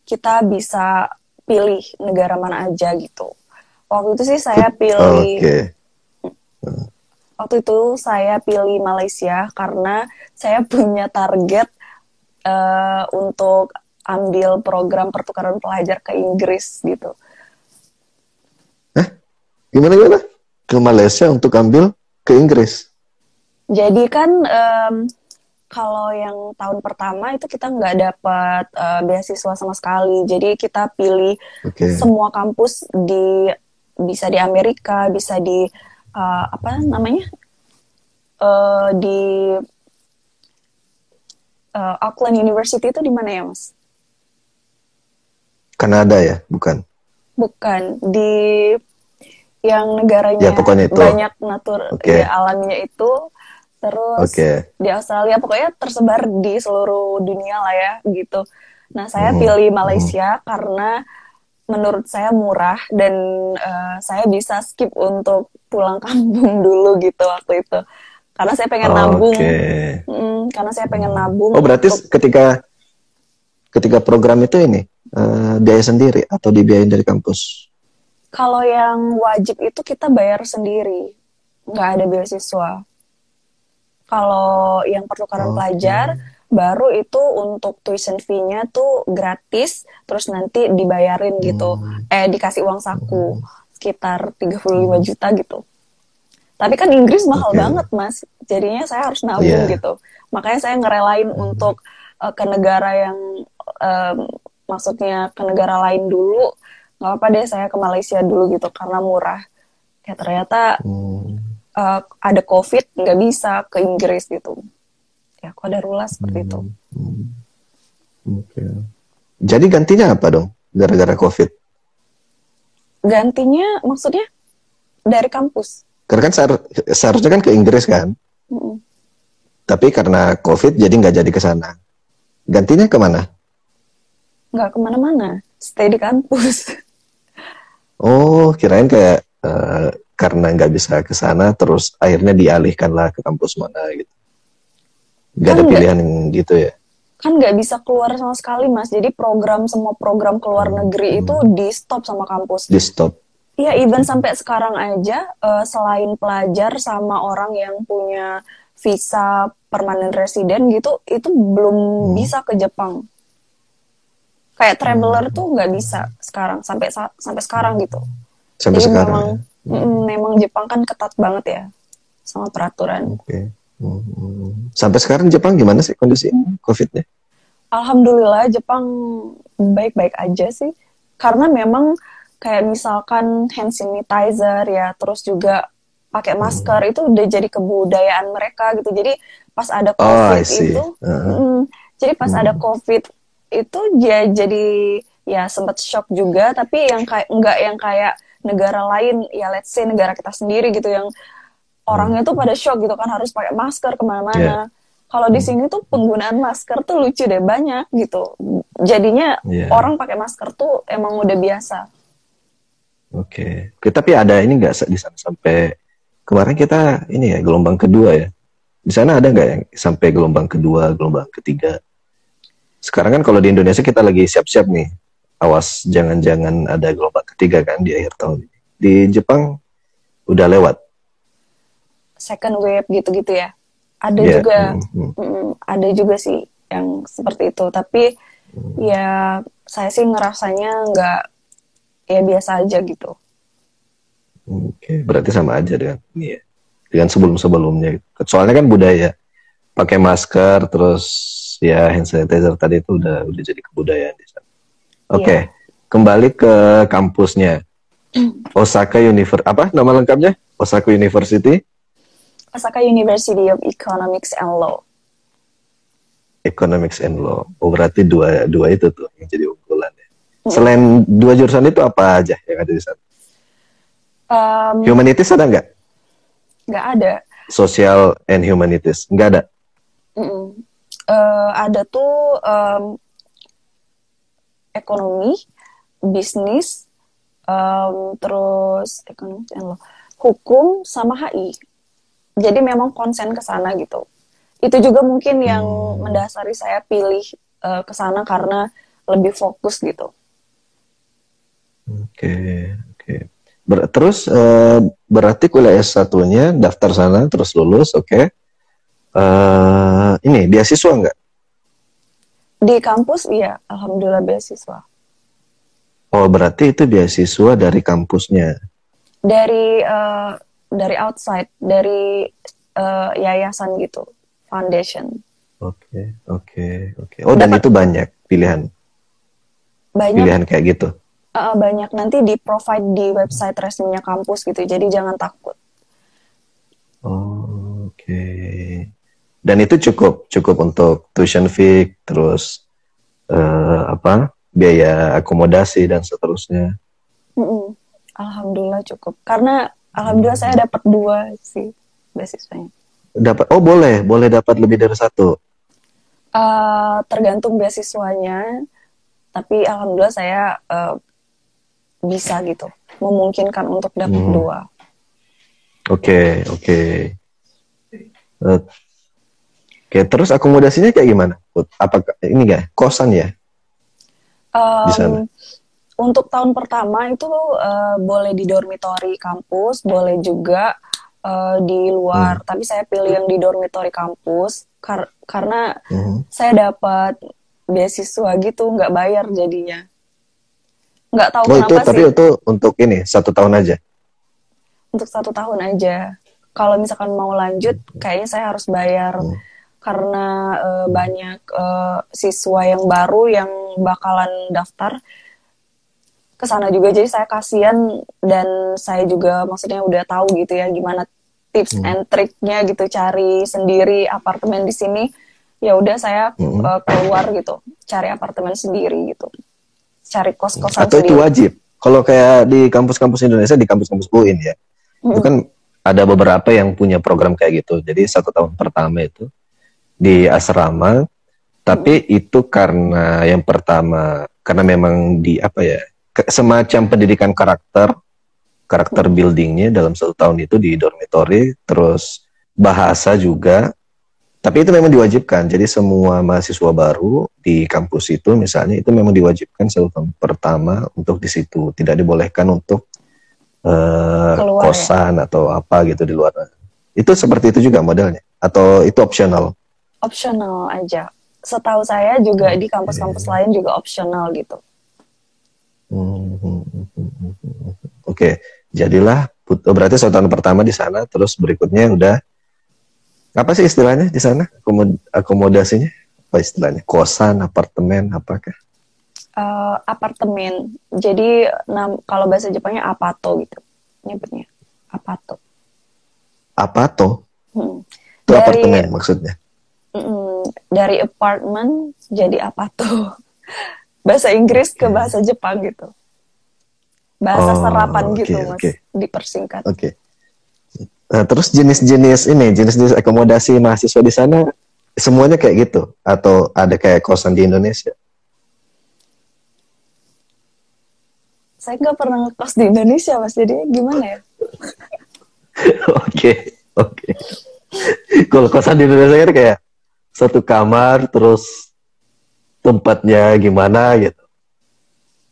Speaker 2: kita bisa pilih negara mana aja gitu. Waktu itu sih saya pilih. Okay. Waktu itu saya pilih Malaysia karena saya punya target uh, untuk ambil program pertukaran pelajar ke Inggris gitu.
Speaker 1: Hah? Gimana gimana? Ke Malaysia untuk ambil ke Inggris?
Speaker 2: Jadi kan um, kalau yang tahun pertama itu kita nggak dapat uh, beasiswa sama sekali. Jadi kita pilih okay. semua kampus di bisa di Amerika, bisa di uh, apa namanya uh, di uh, Auckland University itu di mana ya, Mas?
Speaker 1: Kanada ya, bukan?
Speaker 2: Bukan di yang negaranya ya, pokoknya itu. banyak natur okay. ya, alamnya itu terus okay. di Australia pokoknya tersebar di seluruh dunia lah ya gitu. Nah saya hmm. pilih Malaysia hmm. karena menurut saya murah dan uh, saya bisa skip untuk pulang kampung dulu gitu waktu itu karena saya pengen okay. nabung. Mm, karena saya pengen nabung.
Speaker 1: Oh berarti untuk... ketika ketika program itu ini uh, biaya sendiri atau dibiayain dari kampus?
Speaker 2: Kalau yang wajib itu kita bayar sendiri, nggak ada beasiswa. Kalau yang pertukaran okay. pelajar baru itu untuk tuition fee-nya tuh gratis, terus nanti dibayarin gitu, hmm. eh dikasih uang saku hmm. sekitar 35 hmm. juta gitu. Tapi kan Inggris mahal okay. banget mas, jadinya saya harus nabung yeah. gitu. Makanya saya ngerelain hmm. untuk uh, ke negara yang um, maksudnya ke negara lain dulu nggak apa-apa deh saya ke Malaysia dulu gitu karena murah ya ternyata hmm. uh, ada covid nggak bisa ke Inggris gitu ya kok ada rula seperti hmm. itu hmm.
Speaker 1: okay. jadi gantinya apa dong gara-gara covid
Speaker 2: gantinya maksudnya dari kampus
Speaker 1: karena kan seharusnya kan ke Inggris kan hmm. tapi karena covid jadi nggak jadi ke sana gantinya ke mana
Speaker 2: nggak ke mana-mana, stay di kampus.
Speaker 1: Oh, kirain kayak uh, karena nggak bisa ke sana, terus akhirnya dialihkanlah ke kampus mana gitu. Nggak kan ada pilihan yang gitu ya?
Speaker 2: Kan nggak bisa keluar sama sekali, Mas. Jadi program semua program keluar hmm. negeri itu di stop sama kampus.
Speaker 1: Di stop.
Speaker 2: Iya, even sampai sekarang aja, uh, selain pelajar sama orang yang punya visa permanen resident gitu, itu belum hmm. bisa ke Jepang kayak traveler hmm. tuh nggak bisa sekarang sampai sampai sekarang gitu
Speaker 1: sampai Jadi sekarang
Speaker 2: memang ya? memang Jepang kan ketat banget ya sama peraturan
Speaker 1: oke okay. Hmm. sampai sekarang Jepang gimana sih kondisi hmm. covidnya
Speaker 2: Alhamdulillah Jepang baik-baik aja sih karena memang kayak misalkan hand sanitizer ya terus juga pakai masker hmm. itu udah jadi kebudayaan mereka gitu jadi pas ada oh, covid oh, itu uh -huh. mm, jadi pas hmm. ada covid itu dia jadi ya sempat shock juga tapi yang kayak enggak yang kayak negara lain ya let's say negara kita sendiri gitu yang orangnya tuh pada shock gitu kan harus pakai masker ke mana-mana. Yeah. kalau di sini tuh penggunaan masker tuh lucu deh banyak gitu. Jadinya yeah. orang pakai masker tuh emang udah biasa.
Speaker 1: Oke. Okay. tapi ada ini nggak di sana sampai kemarin kita ini ya gelombang kedua ya? Di sana ada nggak yang sampai gelombang kedua gelombang ketiga? Sekarang kan kalau di Indonesia kita lagi siap-siap nih. Awas jangan-jangan ada gelombang ketiga kan di akhir tahun. Di Jepang udah lewat
Speaker 2: second wave gitu-gitu ya ada yeah. juga mm -hmm. ada juga sih yang seperti itu tapi mm. ya saya sih ngerasanya nggak ya biasa aja gitu
Speaker 1: oke okay. berarti sama aja dengan ya dengan sebelum-sebelumnya soalnya kan budaya pakai masker terus ya hand sanitizer tadi itu udah udah jadi kebudayaan di sana. Oke. Okay. Yeah. kembali ke kampusnya. Osaka University apa nama lengkapnya? Osaka University?
Speaker 2: Osaka University of Economics and Law.
Speaker 1: Economics and Law. Oh berarti dua dua itu tuh yang jadi unggulan ya. Hmm. Selain dua jurusan itu apa aja yang ada di sana? Um, humanities ada nggak?
Speaker 2: Nggak ada.
Speaker 1: Social and humanities nggak ada.
Speaker 2: Mm -mm. Uh, ada tuh um, ekonomi, bisnis, um, terus ekonomi and law, hukum sama HI. Jadi memang konsen ke sana gitu. Itu juga mungkin yang hmm. mendasari saya pilih uh, ke sana karena lebih fokus gitu.
Speaker 1: Oke, okay, oke. Okay. Ber terus uh, berarti kuliah S1-nya daftar sana terus lulus, oke. Okay. Uh, ini beasiswa enggak?
Speaker 2: Di kampus iya, alhamdulillah beasiswa.
Speaker 1: Oh, berarti itu beasiswa dari kampusnya.
Speaker 2: Dari uh, dari outside, dari uh, yayasan gitu, foundation.
Speaker 1: Oke, okay, oke, okay, oke. Okay. Oh, Dapat, dan itu banyak pilihan. Banyak. Pilihan kayak gitu.
Speaker 2: Uh, banyak nanti di provide di website resminya kampus gitu. Jadi jangan takut.
Speaker 1: Oh, oke. Okay dan itu cukup cukup untuk tuition fee terus uh, apa biaya akomodasi dan seterusnya
Speaker 2: mm -mm. alhamdulillah cukup karena alhamdulillah saya dapat dua sih beasiswanya
Speaker 1: dapat oh boleh boleh dapat lebih dari satu
Speaker 2: uh, tergantung beasiswanya tapi alhamdulillah saya uh, bisa gitu memungkinkan untuk dapat hmm. dua
Speaker 1: oke okay, oke okay. Oke, terus akomodasinya kayak gimana? Apakah ini gak kosan ya?
Speaker 2: Um, di sana. Untuk tahun pertama itu uh, boleh di dormitori kampus, boleh juga uh, di luar. Hmm. Tapi saya pilih yang di dormitori kampus kar karena hmm. saya dapat beasiswa gitu, nggak bayar jadinya. Nggak tahu oh,
Speaker 1: kenapa itu, sih. Tapi itu untuk ini satu tahun aja.
Speaker 2: Untuk satu tahun aja. Kalau misalkan mau lanjut, hmm. kayaknya saya harus bayar. Hmm karena uh, banyak uh, siswa yang baru yang bakalan daftar ke sana juga jadi saya kasihan dan saya juga maksudnya udah tahu gitu ya gimana tips hmm. and triknya gitu cari sendiri apartemen di sini ya udah saya hmm. uh, keluar gitu cari apartemen sendiri gitu cari kos kosan
Speaker 1: atau sendiri. itu wajib kalau kayak di kampus-kampus Indonesia di kampus-kampus UIN ya hmm. itu kan ada beberapa yang punya program kayak gitu jadi satu tahun pertama itu di asrama tapi itu karena yang pertama karena memang di apa ya semacam pendidikan karakter karakter buildingnya dalam satu tahun itu di dormitory terus bahasa juga. Tapi itu memang diwajibkan. Jadi semua mahasiswa baru di kampus itu misalnya itu memang diwajibkan satu tahun pertama untuk di situ. Tidak dibolehkan untuk uh, kosan ya? atau apa gitu di luar. Itu seperti itu juga modelnya. Atau itu opsional
Speaker 2: opsional aja. Setahu saya juga di kampus-kampus lain juga opsional gitu.
Speaker 1: Oke, okay. jadilah oh, berarti satu tahun pertama di sana, terus berikutnya udah apa sih istilahnya di sana Akomod akomodasinya? Apa istilahnya? Kosan, apartemen, apakah?
Speaker 2: Uh, apartemen. Jadi nam kalau bahasa Jepangnya apato gitu nyebutnya. Apato.
Speaker 1: Apato? Hmm. Itu Dari, apartemen maksudnya?
Speaker 2: mm, dari apartment jadi apa tuh bahasa Inggris ke bahasa Jepang gitu. Bahasa oh, serapan okay, gitu mas. Okay. dipersingkat.
Speaker 1: Oke. Okay. nah, terus jenis-jenis ini jenis-jenis akomodasi mahasiswa di sana semuanya kayak gitu? Atau ada kayak kosan di Indonesia?
Speaker 2: Saya nggak pernah ngekos di Indonesia mas. Jadi gimana ya?
Speaker 1: Oke oke. Kalau kosan di Indonesia kan kayak satu kamar terus tempatnya gimana gitu.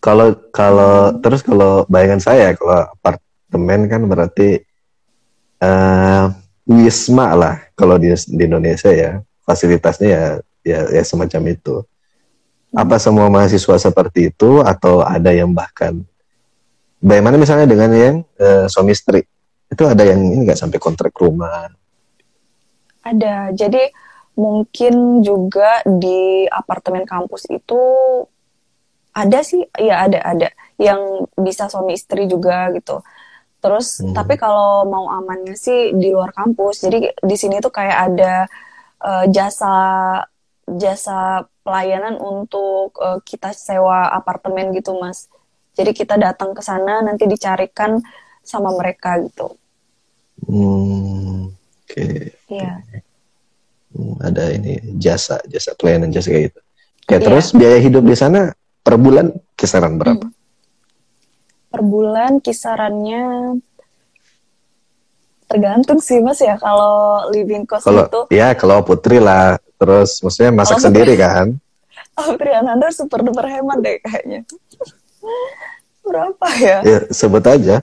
Speaker 1: Kalau kalau terus kalau bayangan saya kalau apartemen kan berarti uh, wisma lah kalau di, di Indonesia ya fasilitasnya ya ya, ya semacam itu. Apa semua mahasiswa seperti itu atau ada yang bahkan bagaimana misalnya dengan yang uh, suami istri itu ada yang ini nggak sampai kontrak rumah?
Speaker 2: Ada. Jadi mungkin juga di apartemen kampus itu ada sih ya ada ada. Yang bisa suami istri juga gitu. Terus hmm. tapi kalau mau amannya sih di luar kampus. Jadi di sini tuh kayak ada uh, jasa jasa pelayanan untuk uh, kita sewa apartemen gitu mas. Jadi kita datang ke sana nanti dicarikan sama mereka gitu.
Speaker 1: Hmm, oke. Okay.
Speaker 2: iya
Speaker 1: ada ini jasa jasa pelayanan jasa kayak gitu Oke, iya. terus biaya hidup di sana per bulan kisaran berapa? Hmm.
Speaker 2: Per bulan kisarannya tergantung sih mas ya kalau living cost
Speaker 1: kalau,
Speaker 2: itu.
Speaker 1: Ya kalau Putri lah, terus maksudnya masak kalau sendiri putri, kan?
Speaker 2: Oh, Putri Ananda super duper hemat deh kayaknya. berapa ya?
Speaker 1: Ya sebut aja.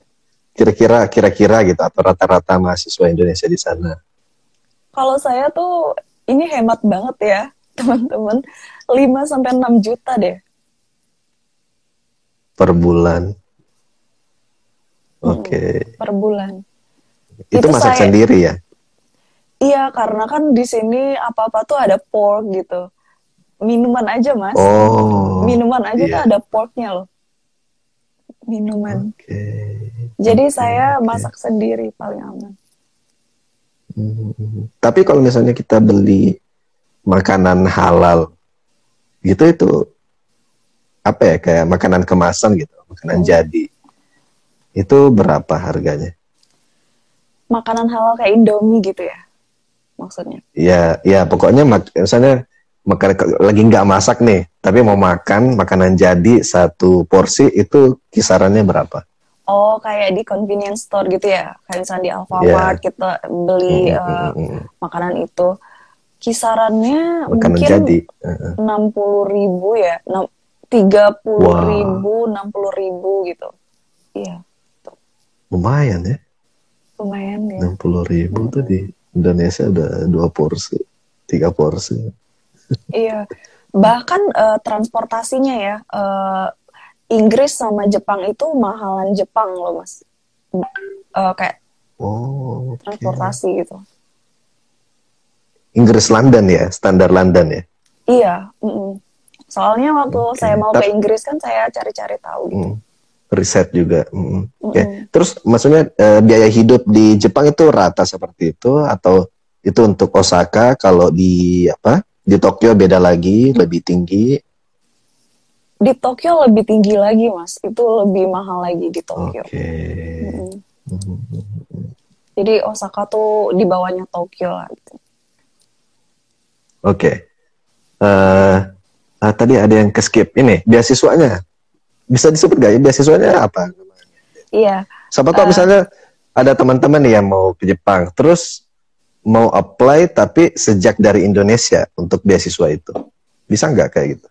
Speaker 1: Kira-kira kira-kira gitu atau rata-rata mahasiswa Indonesia di sana.
Speaker 2: Kalau saya tuh ini hemat banget ya teman-teman 5 sampai 6 juta deh
Speaker 1: per bulan. Oke. Okay.
Speaker 2: Hmm, per bulan.
Speaker 1: Itu, itu masak saya, sendiri ya?
Speaker 2: Iya, karena kan di sini apa-apa tuh ada pork gitu. Minuman aja, Mas.
Speaker 1: Oh.
Speaker 2: Minuman aja iya. tuh ada porknya loh. Minuman.
Speaker 1: Okay.
Speaker 2: Jadi okay, saya okay. masak sendiri paling aman.
Speaker 1: Hmm. Tapi kalau misalnya kita beli makanan halal, gitu itu apa ya kayak makanan kemasan gitu, makanan oh. jadi. Itu berapa harganya?
Speaker 2: Makanan halal kayak Indomie gitu ya, maksudnya?
Speaker 1: Ya, ya pokoknya mak misalnya makan lagi nggak masak nih, tapi mau makan makanan jadi satu porsi itu kisarannya berapa?
Speaker 2: Oh, kayak di convenience store gitu ya, kayak misalnya di Alfamart yeah. kita beli mm -hmm. uh, makanan itu kisarannya
Speaker 1: makanan
Speaker 2: mungkin
Speaker 1: jadi
Speaker 2: enam puluh ribu ya, tiga puluh ribu, enam puluh ribu gitu. Iya.
Speaker 1: Lumayan ya.
Speaker 2: Lumayan ya.
Speaker 1: Enam puluh ribu hmm. tuh di Indonesia udah dua porsi, tiga porsi.
Speaker 2: iya. Bahkan uh, transportasinya ya, uh, Inggris sama Jepang itu mahalan Jepang loh mas. Uh, kayak
Speaker 1: oh, okay.
Speaker 2: transportasi gitu.
Speaker 1: Inggris London ya, standar London ya.
Speaker 2: Iya. Mm -mm. Soalnya waktu okay. saya mau ke Inggris kan saya cari-cari tahu gitu. Mm.
Speaker 1: Riset juga. Mm. Oke. Okay. Terus maksudnya uh, biaya hidup di Jepang itu rata seperti itu atau itu untuk Osaka kalau di apa? Di Tokyo beda lagi, lebih tinggi.
Speaker 2: Di Tokyo lebih tinggi lagi, Mas. Itu lebih mahal lagi di Tokyo.
Speaker 1: Okay. Mm
Speaker 2: -hmm. Jadi Osaka tuh di bawahnya Tokyo lah gitu.
Speaker 1: Oke. Okay. Uh, eh, uh, tadi ada yang ke skip ini beasiswanya bisa disebut gak ya beasiswanya apa
Speaker 2: iya
Speaker 1: siapa tahu uh, misalnya ada teman-teman yang mau ke Jepang terus mau apply tapi sejak dari Indonesia untuk beasiswa itu bisa nggak kayak gitu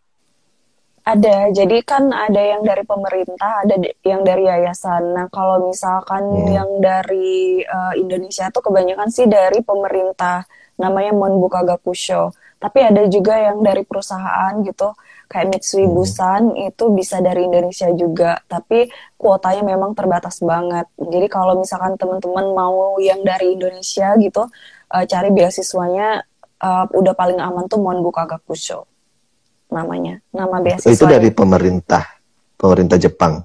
Speaker 2: ada. Jadi kan ada yang dari pemerintah ada yang dari yayasan. Nah kalau misalkan hmm. yang dari uh, Indonesia tuh kebanyakan sih dari pemerintah. Namanya Monbuka Gakusho tapi ada juga yang dari perusahaan gitu. Kayak Mitsui hmm. Busan itu bisa dari Indonesia juga. Tapi kuotanya memang terbatas banget. Jadi kalau misalkan teman-teman mau yang dari Indonesia gitu uh, cari beasiswanya uh, udah paling aman tuh Monbuka Gakusho namanya nama beasiswa
Speaker 1: itu dari pemerintah pemerintah Jepang?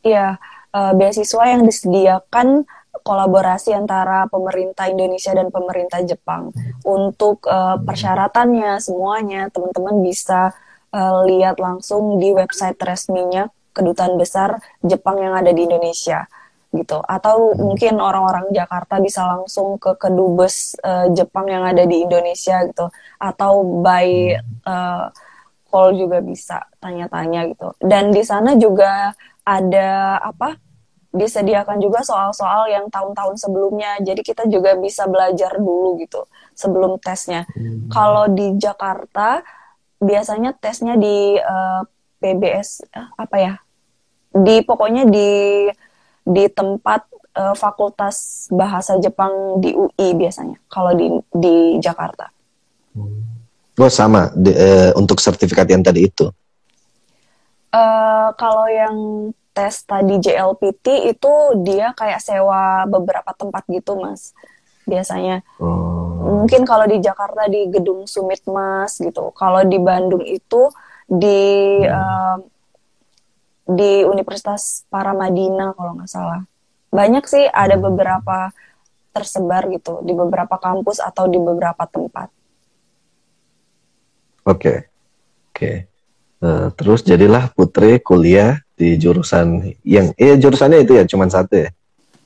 Speaker 2: Iya uh, beasiswa yang disediakan kolaborasi antara pemerintah Indonesia dan pemerintah Jepang. Untuk uh, persyaratannya semuanya teman-teman bisa uh, lihat langsung di website resminya kedutaan besar Jepang yang ada di Indonesia gitu. Atau mungkin orang-orang Jakarta bisa langsung ke kedubes uh, Jepang yang ada di Indonesia gitu. Atau by uh, call juga bisa tanya-tanya gitu dan di sana juga ada apa disediakan juga soal-soal yang tahun-tahun sebelumnya. Jadi kita juga bisa belajar dulu gitu sebelum tesnya. Hmm. Kalau di Jakarta biasanya tesnya di uh, eh, PBS eh, apa ya? Di pokoknya di di tempat uh, Fakultas Bahasa Jepang di UI biasanya. Kalau di di Jakarta.
Speaker 1: Hmm. Oh sama di, uh, untuk sertifikat yang tadi itu.
Speaker 2: Uh, kalau yang tes tadi JLPT itu dia kayak sewa beberapa tempat gitu mas biasanya oh. mungkin kalau di Jakarta di gedung Sumit Mas gitu kalau di Bandung itu di hmm. uh, di Universitas Paramadina kalau nggak salah. Banyak sih ada
Speaker 1: Hmm.
Speaker 2: beberapa tersebar gitu di beberapa kampus atau di beberapa tempat.
Speaker 1: Oke. Oke. Eh, terus jadilah Putri kuliah di jurusan yang iya jurusannya itu ya cuman satu ya.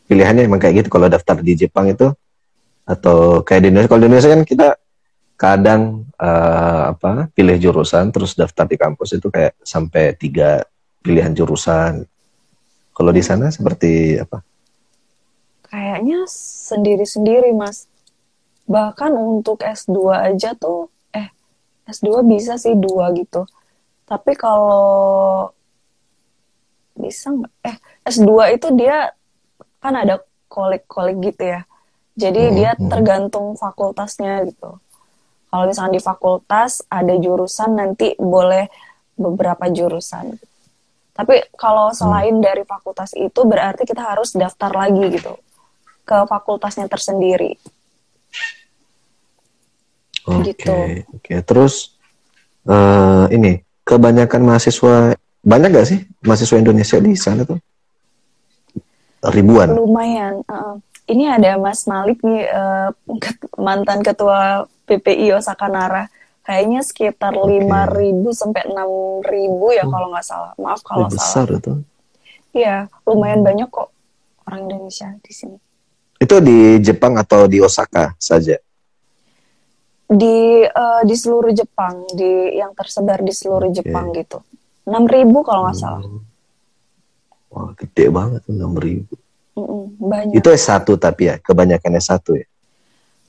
Speaker 1: Pilihannya emang kayak gitu kalau daftar di Jepang itu atau kayak di Indonesia. Kalau di Indonesia kan kita kadang eh, apa pilih jurusan terus daftar di kampus itu kayak sampai tiga pilihan jurusan. Kalau di sana seperti apa?
Speaker 2: Kayaknya sendiri-sendiri, Mas. Bahkan untuk S2 aja tuh, eh, S2 bisa sih dua gitu. Tapi kalau bisa nggak? Eh, S2 itu dia kan ada kolik-kolik gitu ya. Jadi
Speaker 1: Hmm,
Speaker 2: dia
Speaker 1: hmm.
Speaker 2: tergantung fakultasnya gitu. Kalau misalnya di fakultas ada jurusan nanti boleh beberapa jurusan. Tapi kalau
Speaker 1: Hmm.
Speaker 2: selain dari fakultas itu berarti kita harus daftar lagi gitu ke fakultasnya tersendiri.
Speaker 1: Oke,
Speaker 2: Gitu.
Speaker 1: oke. Terus eh ini kebanyakan mahasiswa banyak gak sih mahasiswa Indonesia di sana tuh? Ribuan.
Speaker 2: Lumayan. uh, ini ada Mas Malik nih uh, mantan ketua PPI Osaka Nara. Kayaknya sekitar
Speaker 1: Oke.
Speaker 2: 5.000 sampai 6.000 ya kalau nggak salah. Maaf kalau
Speaker 1: Eh,
Speaker 2: salah.
Speaker 1: besar itu.
Speaker 2: Iya, lumayan banyak kok orang Indonesia di sini.
Speaker 1: Itu di Jepang atau di Osaka saja?
Speaker 2: Di uh, di seluruh Jepang, di yang tersebar di seluruh. Jepang gitu. 6.000 kalau nggak salah.
Speaker 1: Hmm. Wah, gede banget tuh 6000.
Speaker 2: Mm-mm, banyak.
Speaker 1: Itu S1 tapi ya, kebanyakan S1 ya.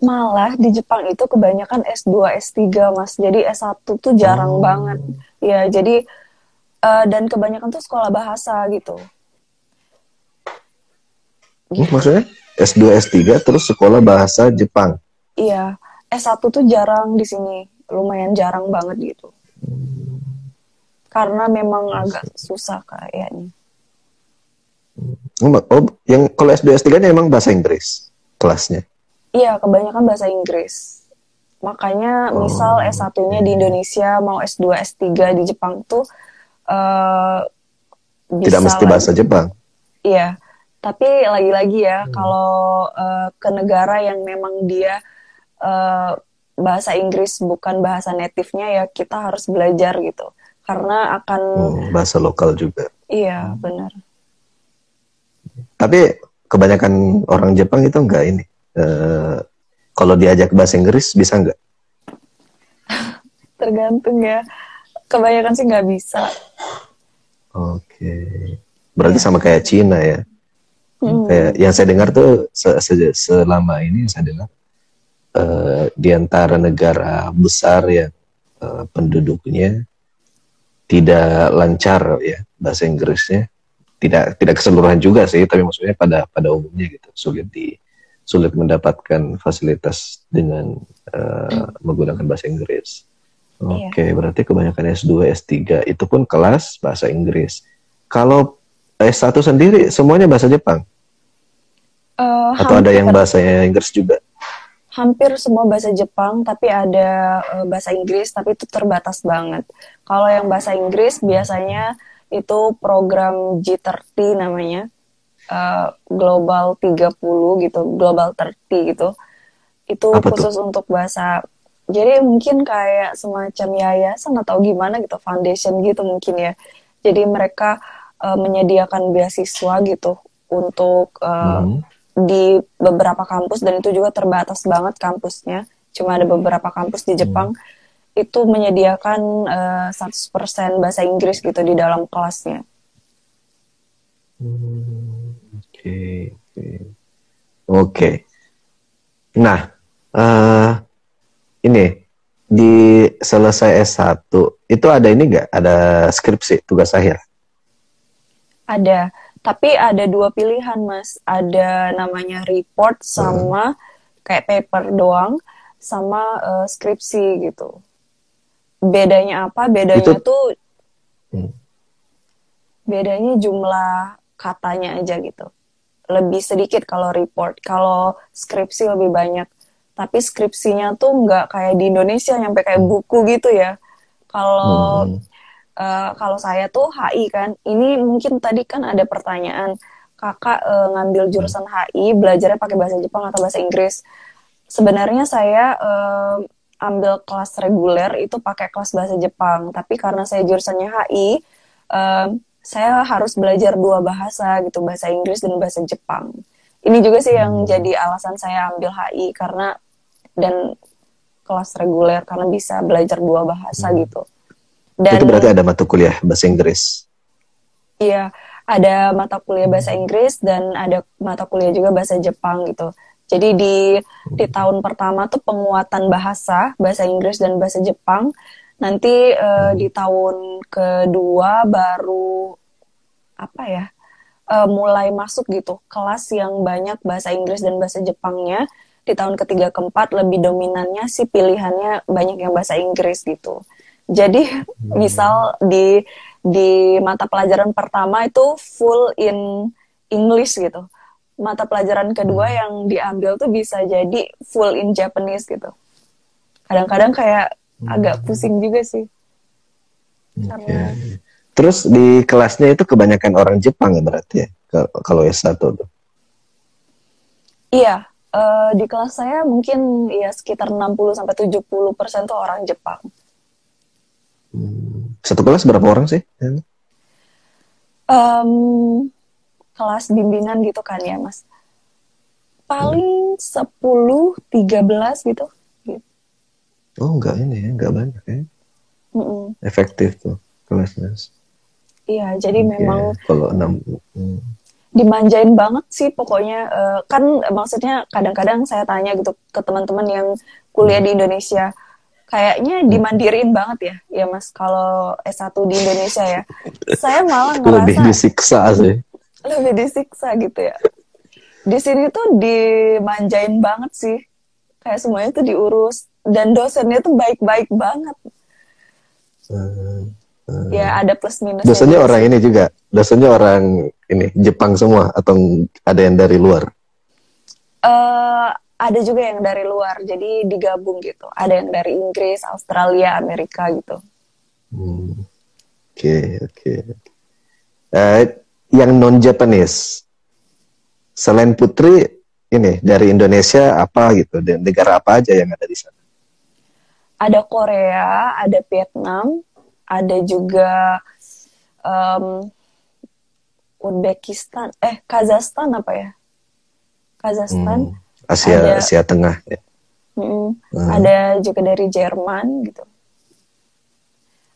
Speaker 2: Malah di Jepang itu kebanyakan S2, S3, Mas. Jadi S1 tuh jarang
Speaker 1: Oh.
Speaker 2: banget. Ya, jadi eh, dan kebanyakan tuh sekolah bahasa gitu.
Speaker 1: Hmm, maksudnya S2, S3 terus sekolah bahasa Jepang.
Speaker 2: Iya, S1 tuh jarang di sini. Lumayan jarang banget gitu. Karena memang agak susah kayaknya.
Speaker 1: Oh, oh, yang kalau S2, S3 nya emang bahasa Inggris kelasnya.
Speaker 2: Iya, kebanyakan bahasa Inggris. Makanya
Speaker 1: Oh,
Speaker 2: misal S1-nya di Indonesia, mau S2, S3 di Jepang tuh
Speaker 1: Tidak
Speaker 2: bisa
Speaker 1: mesti
Speaker 2: lah.
Speaker 1: bahasa Jepang.
Speaker 2: Iya, tapi lagi-lagi
Speaker 1: Hmm.
Speaker 2: ya kalau eh, ke negara yang memang dia eh, bahasa Inggris bukan bahasa native-nya ya kita harus belajar gitu. Karena akan
Speaker 1: Hmm, bahasa lokal juga.
Speaker 2: iya benar.
Speaker 1: Tapi kebanyakan orang Jepang itu enggak ini. Eh, kalau diajak bahasa Inggris bisa enggak?
Speaker 2: Tergantung ya. Kebanyakan sih nggak bisa.
Speaker 1: Oke. Berarti sama kayak Cina ya.
Speaker 2: Hmm.
Speaker 1: Kayak yang saya dengar tuh se- se- selama ini yang saya dengar eh, di antara negara besar yang eh, penduduknya tidak lancar ya bahasa Inggrisnya. Tidak tidak keseluruhan juga sih, tapi maksudnya pada pada umumnya gitu sulit di sulit mendapatkan fasilitas dengan eh, menggunakan bahasa Inggris.
Speaker 2: Iya.
Speaker 1: Oke, berarti kebanyakan S2, S3 itu pun kelas bahasa Inggris. Kalau S1 sendiri semuanya bahasa Jepang
Speaker 2: Eh,
Speaker 1: atau ada yang bahasa Inggris juga?
Speaker 2: Hampir semua bahasa Jepang tapi ada eh, bahasa Inggris tapi itu terbatas banget. Kalau yang bahasa Inggris biasanya itu program G30 namanya. eh, Global 30 gitu, Global 30 gitu. Itu
Speaker 1: Apa tuh?
Speaker 2: khusus untuk bahasa jadi mungkin kayak semacam yayasan atau gimana gitu, foundation gitu mungkin ya. Jadi mereka eh, menyediakan beasiswa gitu untuk eh,
Speaker 1: Hmm.
Speaker 2: Di beberapa kampus dan itu juga terbatas banget kampusnya. Cuma ada beberapa kampus di Jepang itu menyediakan eh, 100% bahasa Inggris gitu di dalam kelasnya.
Speaker 1: Hmm, Oke, oke. Oke. Nah, eh ini di selesai S1 itu ada ini enggak? Ada skripsi tugas akhir?
Speaker 2: Ada, tapi ada dua pilihan, Mas. Ada namanya report sama kayak paper doang sama eh, skripsi gitu. Bedanya apa? Bedanya
Speaker 1: Itu-
Speaker 2: tuh
Speaker 1: Hmm.
Speaker 2: bedanya jumlah katanya aja gitu. Lebih sedikit kalau report, kalau skripsi lebih banyak. Tapi skripsinya tuh nggak kayak di Indonesia nyampe kayak buku gitu ya. Kalau
Speaker 1: Hmm.
Speaker 2: Uh, kalau saya tuh HI kan. Ini mungkin tadi kan ada pertanyaan kakak uh, ngambil jurusan HI belajarnya pakai bahasa Jepang atau bahasa Inggris. Sebenarnya saya uh, ambil kelas reguler itu pakai kelas bahasa Jepang, tapi karena saya jurusannya HI, uh, saya harus belajar dua bahasa gitu, bahasa Inggris dan bahasa Jepang. Ini juga sih yang hmm. jadi alasan saya ambil HI karena dan kelas reguler karena bisa belajar dua bahasa hmm. gitu.
Speaker 1: Dan itu berarti ada mata kuliah bahasa Inggris.
Speaker 2: Iya, ada mata kuliah bahasa Inggris dan ada mata kuliah juga bahasa Jepang gitu. Jadi di di tahun pertama tuh penguatan bahasa bahasa Inggris dan bahasa Jepang. Nanti uh, di tahun kedua baru apa ya? uh, mulai masuk gitu kelas yang banyak bahasa Inggris dan bahasa Jepangnya di tahun ketiga keempat lebih dominannya sih pilihannya banyak yang bahasa Inggris gitu jadi hmm. misal di di mata pelajaran pertama itu full in English gitu mata pelajaran kedua hmm. yang diambil tuh bisa jadi full in Japanese gitu kadang-kadang kayak hmm. agak pusing juga sih
Speaker 1: okay. karena Terus di kelasnya itu kebanyakan orang Jepang ya berarti ya kalau S1 tuh?
Speaker 2: Iya, uh, di kelas saya mungkin ya sekitar 60 sampai 70 persen tuh orang Jepang.
Speaker 1: Satu kelas berapa orang sih?
Speaker 2: Um, kelas bimbingan gitu kan ya, Mas. Paling hmm. 10 13 gitu.
Speaker 1: Oh, enggak ini ya, enggak banyak ya. Mm -mm. Efektif tuh kelasnya.
Speaker 2: Iya, jadi okay. memang
Speaker 1: kalau enam hmm.
Speaker 2: dimanjain banget sih pokoknya uh, kan maksudnya kadang-kadang saya tanya gitu ke teman-teman yang kuliah hmm. di Indonesia kayaknya hmm. dimandirin banget ya ya Mas kalau S1 di Indonesia ya. saya malah ngerasa
Speaker 1: lebih disiksa sih.
Speaker 2: Lebih disiksa gitu ya. Di sini tuh dimanjain banget sih. Kayak semuanya tuh diurus dan dosennya tuh baik-baik banget. Hmm ya ada plus minus
Speaker 1: dosennya orang ini juga dosennya orang ini Jepang semua atau ada yang dari luar
Speaker 2: uh, ada juga yang dari luar jadi digabung gitu. Ada yang dari Inggris Australia Amerika gitu.
Speaker 1: Hmm. oke oke. Uh, yang non Japanese selain Putri ini dari Indonesia apa gitu? Dan negara apa aja yang ada di sana?
Speaker 2: Ada Korea ada Vietnam ada juga um, Uzbekistan, eh Kazakhstan apa ya? Kazakhstan. Hmm,
Speaker 1: Asia ada, Asia Tengah. Ya.
Speaker 2: Mm, hmm. Ada juga dari Jerman gitu.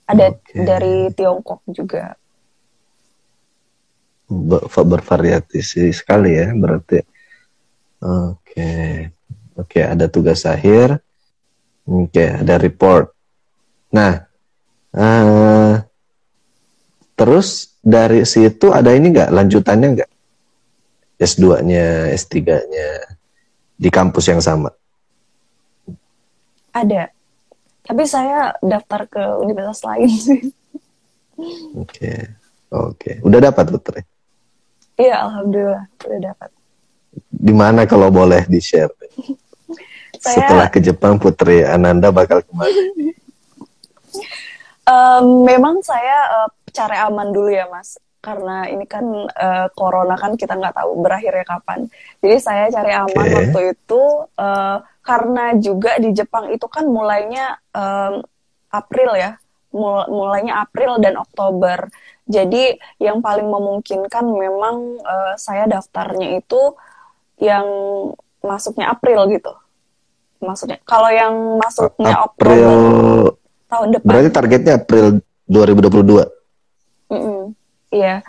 Speaker 2: Ada okay. dari Tiongkok juga.
Speaker 1: Ber bervariasi sekali ya berarti. Oke. Okay. Oke, okay, ada tugas akhir. Oke, okay, ada report. Nah, Uh, terus dari situ ada ini nggak lanjutannya nggak? S2-nya, S3-nya di kampus yang sama?
Speaker 2: Ada. Tapi saya daftar ke universitas lain sih.
Speaker 1: Oke. Okay. Oke. Okay. Udah dapat Putri?
Speaker 2: Iya, alhamdulillah udah dapat.
Speaker 1: Di mana kalau boleh di-share? saya... Setelah ke Jepang Putri Ananda bakal ke mana?
Speaker 2: Um, memang saya uh, cari aman dulu ya mas, karena ini kan uh, corona kan kita nggak tahu berakhirnya kapan. Jadi saya cari aman okay. waktu itu uh, karena juga di Jepang itu kan mulainya um, April ya, Mul mulainya April dan Oktober. Jadi yang paling memungkinkan memang uh, saya daftarnya itu yang masuknya April gitu. Maksudnya kalau yang masuknya
Speaker 1: April Oktober, tahun depan. Berarti targetnya April 2022.
Speaker 2: Mm -mm, iya.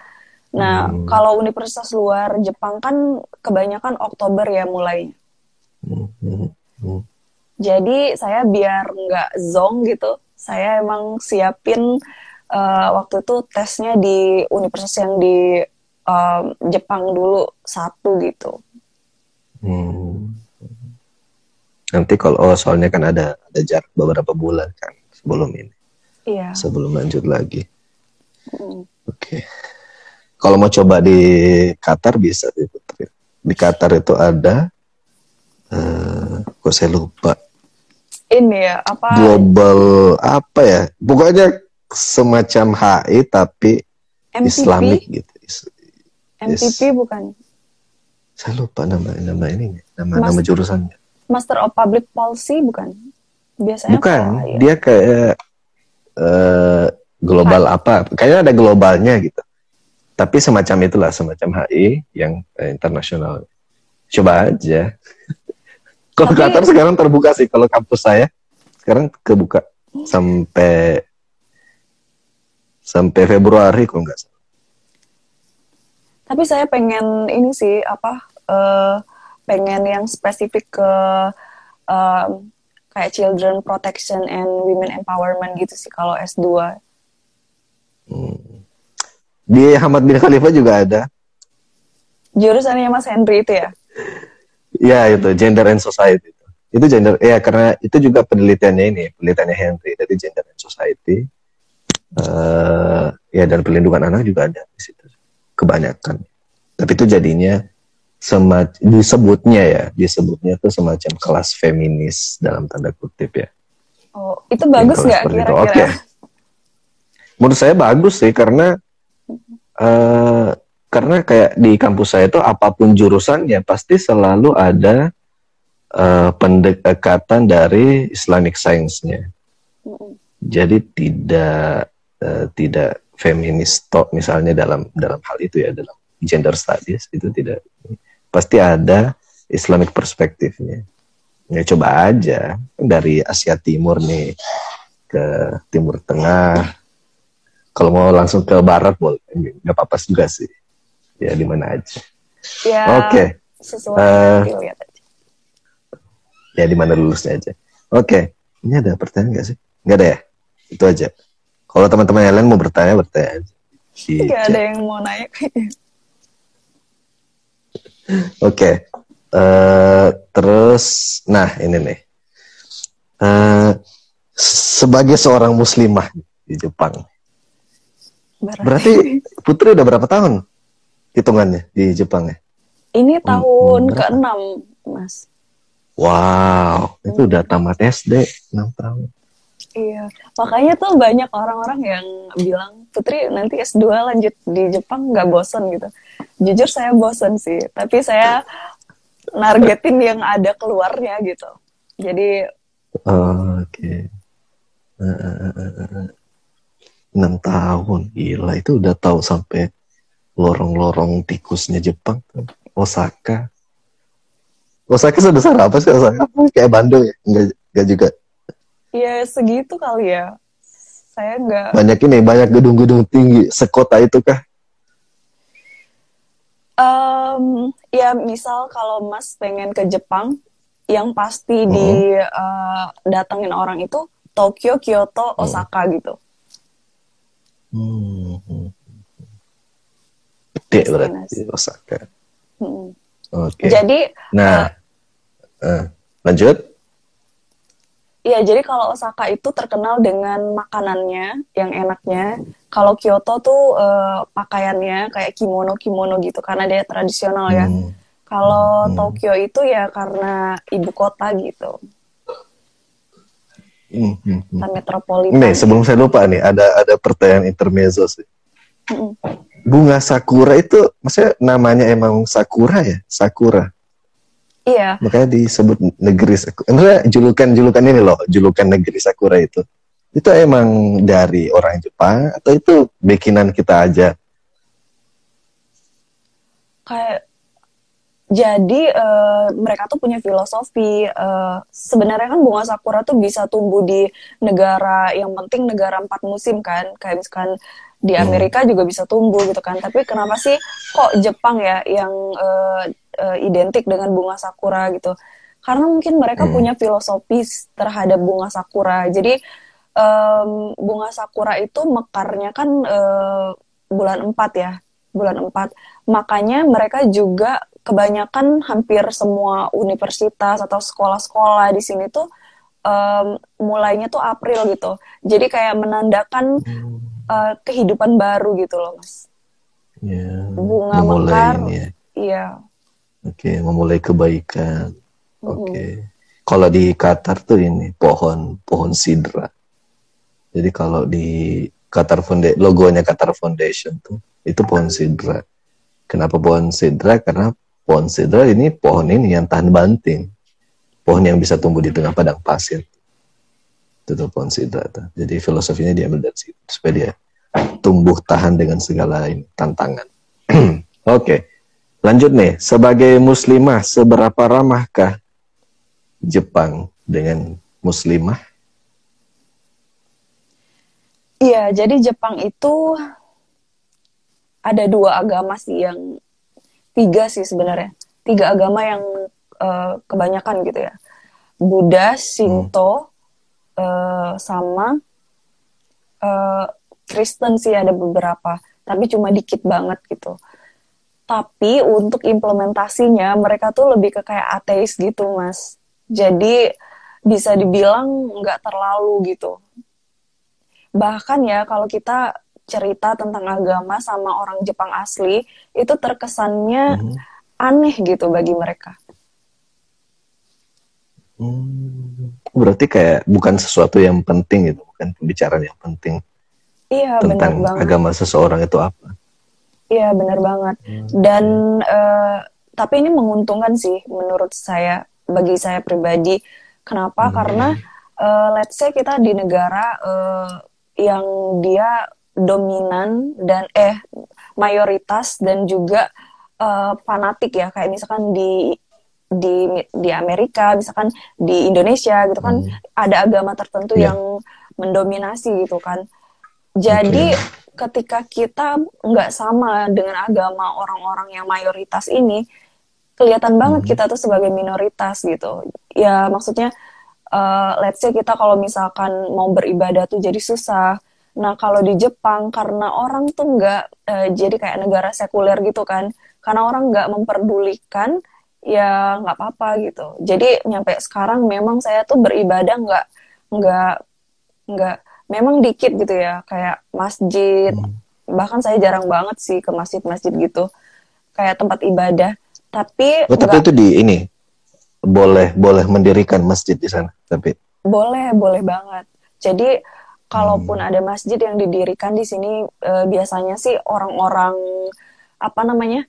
Speaker 2: Nah, hmm. kalau universitas luar Jepang kan kebanyakan Oktober ya mulai. Hmm. Hmm. Hmm. Jadi saya biar nggak zong gitu, saya emang siapin uh, waktu itu tesnya di universitas yang di uh, Jepang dulu satu gitu.
Speaker 1: Hmm. Nanti kalau oh soalnya kan ada ada jarak beberapa bulan kan sebelum ini.
Speaker 2: Iya.
Speaker 1: Sebelum lanjut lagi. Mm. Oke. Okay. Kalau mau coba di Qatar bisa di. Di Qatar itu ada, uh, kok saya lupa.
Speaker 2: Ini ya apa?
Speaker 1: Global apa ya? Pokoknya semacam HI tapi MPP? Islamik gitu.
Speaker 2: MPP yes. bukan?
Speaker 1: Saya lupa nama nama ini, nama Mas, nama jurusannya.
Speaker 2: Master of Public Policy bukan? Biasanya
Speaker 1: bukan. Apa, ya? Dia kayak uh, global Hai. apa? Kayaknya ada globalnya gitu. Tapi semacam itulah, semacam HI yang uh, internasional. Coba aja. kalau. Qatar sekarang terbuka sih. Kalau kampus saya sekarang kebuka sampai sampai Februari kalau nggak salah.
Speaker 2: Tapi saya pengen ini sih apa uh, pengen yang spesifik ke uh, kayak children protection and women empowerment gitu sih kalau S2.
Speaker 1: Hmm. Di Hamad bin Khalifah juga ada.
Speaker 2: Jurusannya Mas Henry itu ya?
Speaker 1: Ya itu gender and society itu. Itu gender ya karena itu juga penelitiannya ini penelitiannya Henry jadi gender and society. Uh, ya dan perlindungan anak juga ada di situ kebanyakan. Tapi itu jadinya semac disebutnya ya, disebutnya itu semacam kelas feminis dalam tanda kutip ya.
Speaker 2: Oh, itu bagus nggak kira-kira? Oke. Okay.
Speaker 1: Menurut saya bagus sih karena uh, karena kayak di kampus saya itu apa pun jurusannya pasti selalu ada uh, pendekatan dari Islamic Science-nya. Jadi tidak uh, tidak feminis talk misalnya dalam dalam hal itu ya dalam gender studies itu tidak pasti ada Islamic perspektifnya. Ya coba aja dari Asia Timur nih ke Timur Tengah. Kalau mau langsung ke Barat boleh, nggak apa-apa juga sih. Ya di mana aja.
Speaker 2: Ya, Oke. Okay. Sesuai uh,
Speaker 1: Ya di mana lulusnya aja. Oke. Okay. Ini ada pertanyaan nggak sih? Nggak ada ya? Itu aja. Kalau teman-teman yang lain mau bertanya, bertanya aja.
Speaker 2: Gak ada yang mau nanya.
Speaker 1: Oke. Okay. Uh, eh, terus, nah ini nih. Uh, sebagai seorang muslimah di Jepang. Berarti, Berarti Putri udah berapa tahun hitungannya di Jepang ya?
Speaker 2: Ini tahun hmm, ke-6, Mas.
Speaker 1: Wow, itu udah tamat SD 6 tahun.
Speaker 2: Iya, makanya tuh banyak orang-orang yang bilang, Putri nanti S2 lanjut di Jepang nggak bosen gitu. Jujur saya bosen sih, tapi saya nargetin yang ada keluarnya gitu. Jadi...
Speaker 1: Oh, Oke. Okay. 6 tahun, gila. Itu udah tahu sampai lorong-lorong tikusnya Jepang. Osaka. Osaka sebesar apa sih Osaka? Kayak Bandung ya? Enggak, enggak juga.
Speaker 2: Ya segitu kali ya. Saya nggak.
Speaker 1: Banyak ini, banyak gedung-gedung tinggi. Sekota itu kah?
Speaker 2: Um, ya misal kalau Mas pengen ke Jepang, yang pasti hmm. di uh, datengin orang itu Tokyo, Kyoto, hmm. Osaka hmm. gitu.
Speaker 1: Hmm. Gede berarti Osaka. Hmm. Oke. Okay.
Speaker 2: Jadi.
Speaker 1: Nah, uh, uh, lanjut.
Speaker 2: Iya, jadi kalau Osaka itu terkenal dengan makanannya yang enaknya. Kalau Kyoto tuh uh, pakaiannya kayak kimono-kimono gitu karena dia tradisional ya. Hmm. Kalau hmm. Tokyo itu ya karena ibu kota gitu.
Speaker 1: Hmm. hmm, hmm.
Speaker 2: metropolitan.
Speaker 1: Nih, sebelum saya lupa nih, ada ada pertanyaan intermezzo sih. Hmm. Bunga sakura itu maksudnya namanya emang sakura ya? Sakura.
Speaker 2: Iya.
Speaker 1: Makanya disebut negeri Sakura. julukan-julukan ini loh, julukan negeri Sakura itu. Itu emang dari orang Jepang atau itu bikinan kita aja?
Speaker 2: Kayak jadi uh, mereka tuh punya filosofi uh, sebenarnya kan bunga sakura tuh bisa tumbuh di negara yang penting negara empat musim kan kayak misalkan di hmm. Amerika hmm. juga bisa tumbuh gitu kan tapi kenapa sih kok Jepang ya yang uh, uh, identik dengan bunga sakura gitu karena mungkin mereka hmm. punya filosofis terhadap bunga sakura jadi um, bunga sakura itu mekarnya kan uh, bulan 4 ya bulan 4 makanya mereka juga kebanyakan hampir semua universitas atau sekolah-sekolah di sini tuh um, mulainya tuh April gitu jadi kayak menandakan uh, kehidupan baru gitu loh mas
Speaker 1: ya,
Speaker 2: bunga mekar ya. iya
Speaker 1: Oke, okay, memulai kebaikan. Oke. Okay. Kalau di Qatar tuh ini pohon pohon sidra. Jadi kalau di Qatar Foundation, logonya Qatar Foundation tuh itu pohon sidra. Kenapa pohon sidra? Karena pohon sidra ini pohon ini yang tahan banting. Pohon yang bisa tumbuh di tengah padang pasir. Itu tuh pohon sidra tuh. Jadi filosofinya diambil dari situ supaya dia tumbuh tahan dengan segala ini, tantangan. Oke. okay. Lanjut nih, sebagai muslimah seberapa ramahkah Jepang dengan muslimah?
Speaker 2: Iya, jadi Jepang itu ada dua agama sih yang tiga sih sebenarnya. Tiga agama yang uh, kebanyakan gitu ya. Buddha, Shinto, hmm. uh, sama uh, Kristen sih ada beberapa, tapi cuma dikit banget gitu. Tapi untuk implementasinya mereka tuh lebih ke kayak ateis gitu, Mas. Jadi bisa dibilang nggak terlalu gitu bahkan ya kalau kita cerita tentang agama sama orang Jepang asli itu terkesannya hmm. aneh gitu bagi mereka.
Speaker 1: Hmm, berarti kayak bukan sesuatu yang penting gitu, bukan pembicaraan yang penting.
Speaker 2: Iya,
Speaker 1: tentang
Speaker 2: benar banget.
Speaker 1: agama seseorang itu apa?
Speaker 2: Iya, benar banget. Hmm. Dan uh, tapi ini menguntungkan sih menurut saya bagi saya pribadi. Kenapa? Hmm. Karena uh, let's say kita di negara uh, yang dia dominan dan eh mayoritas dan juga uh, fanatik ya kayak misalkan di di di Amerika misalkan di Indonesia gitu kan hmm. ada agama tertentu yeah. yang mendominasi gitu kan jadi okay. ketika kita nggak sama dengan agama orang-orang yang mayoritas ini kelihatan banget hmm. kita tuh sebagai minoritas gitu ya maksudnya uh, let's say kita kalau misalkan mau beribadah tuh jadi susah. Nah kalau di Jepang karena orang tuh nggak uh, jadi kayak negara sekuler gitu kan, karena orang nggak memperdulikan ya nggak apa-apa gitu. Jadi nyampe sekarang memang saya tuh beribadah nggak nggak nggak memang dikit gitu ya kayak masjid. Hmm. Bahkan saya jarang banget sih ke masjid-masjid gitu kayak tempat ibadah. Tapi
Speaker 1: oh, tapi itu di ini boleh boleh mendirikan masjid di sana tapi
Speaker 2: boleh boleh banget jadi kalaupun hmm. ada masjid yang didirikan di sini e, biasanya sih orang-orang apa namanya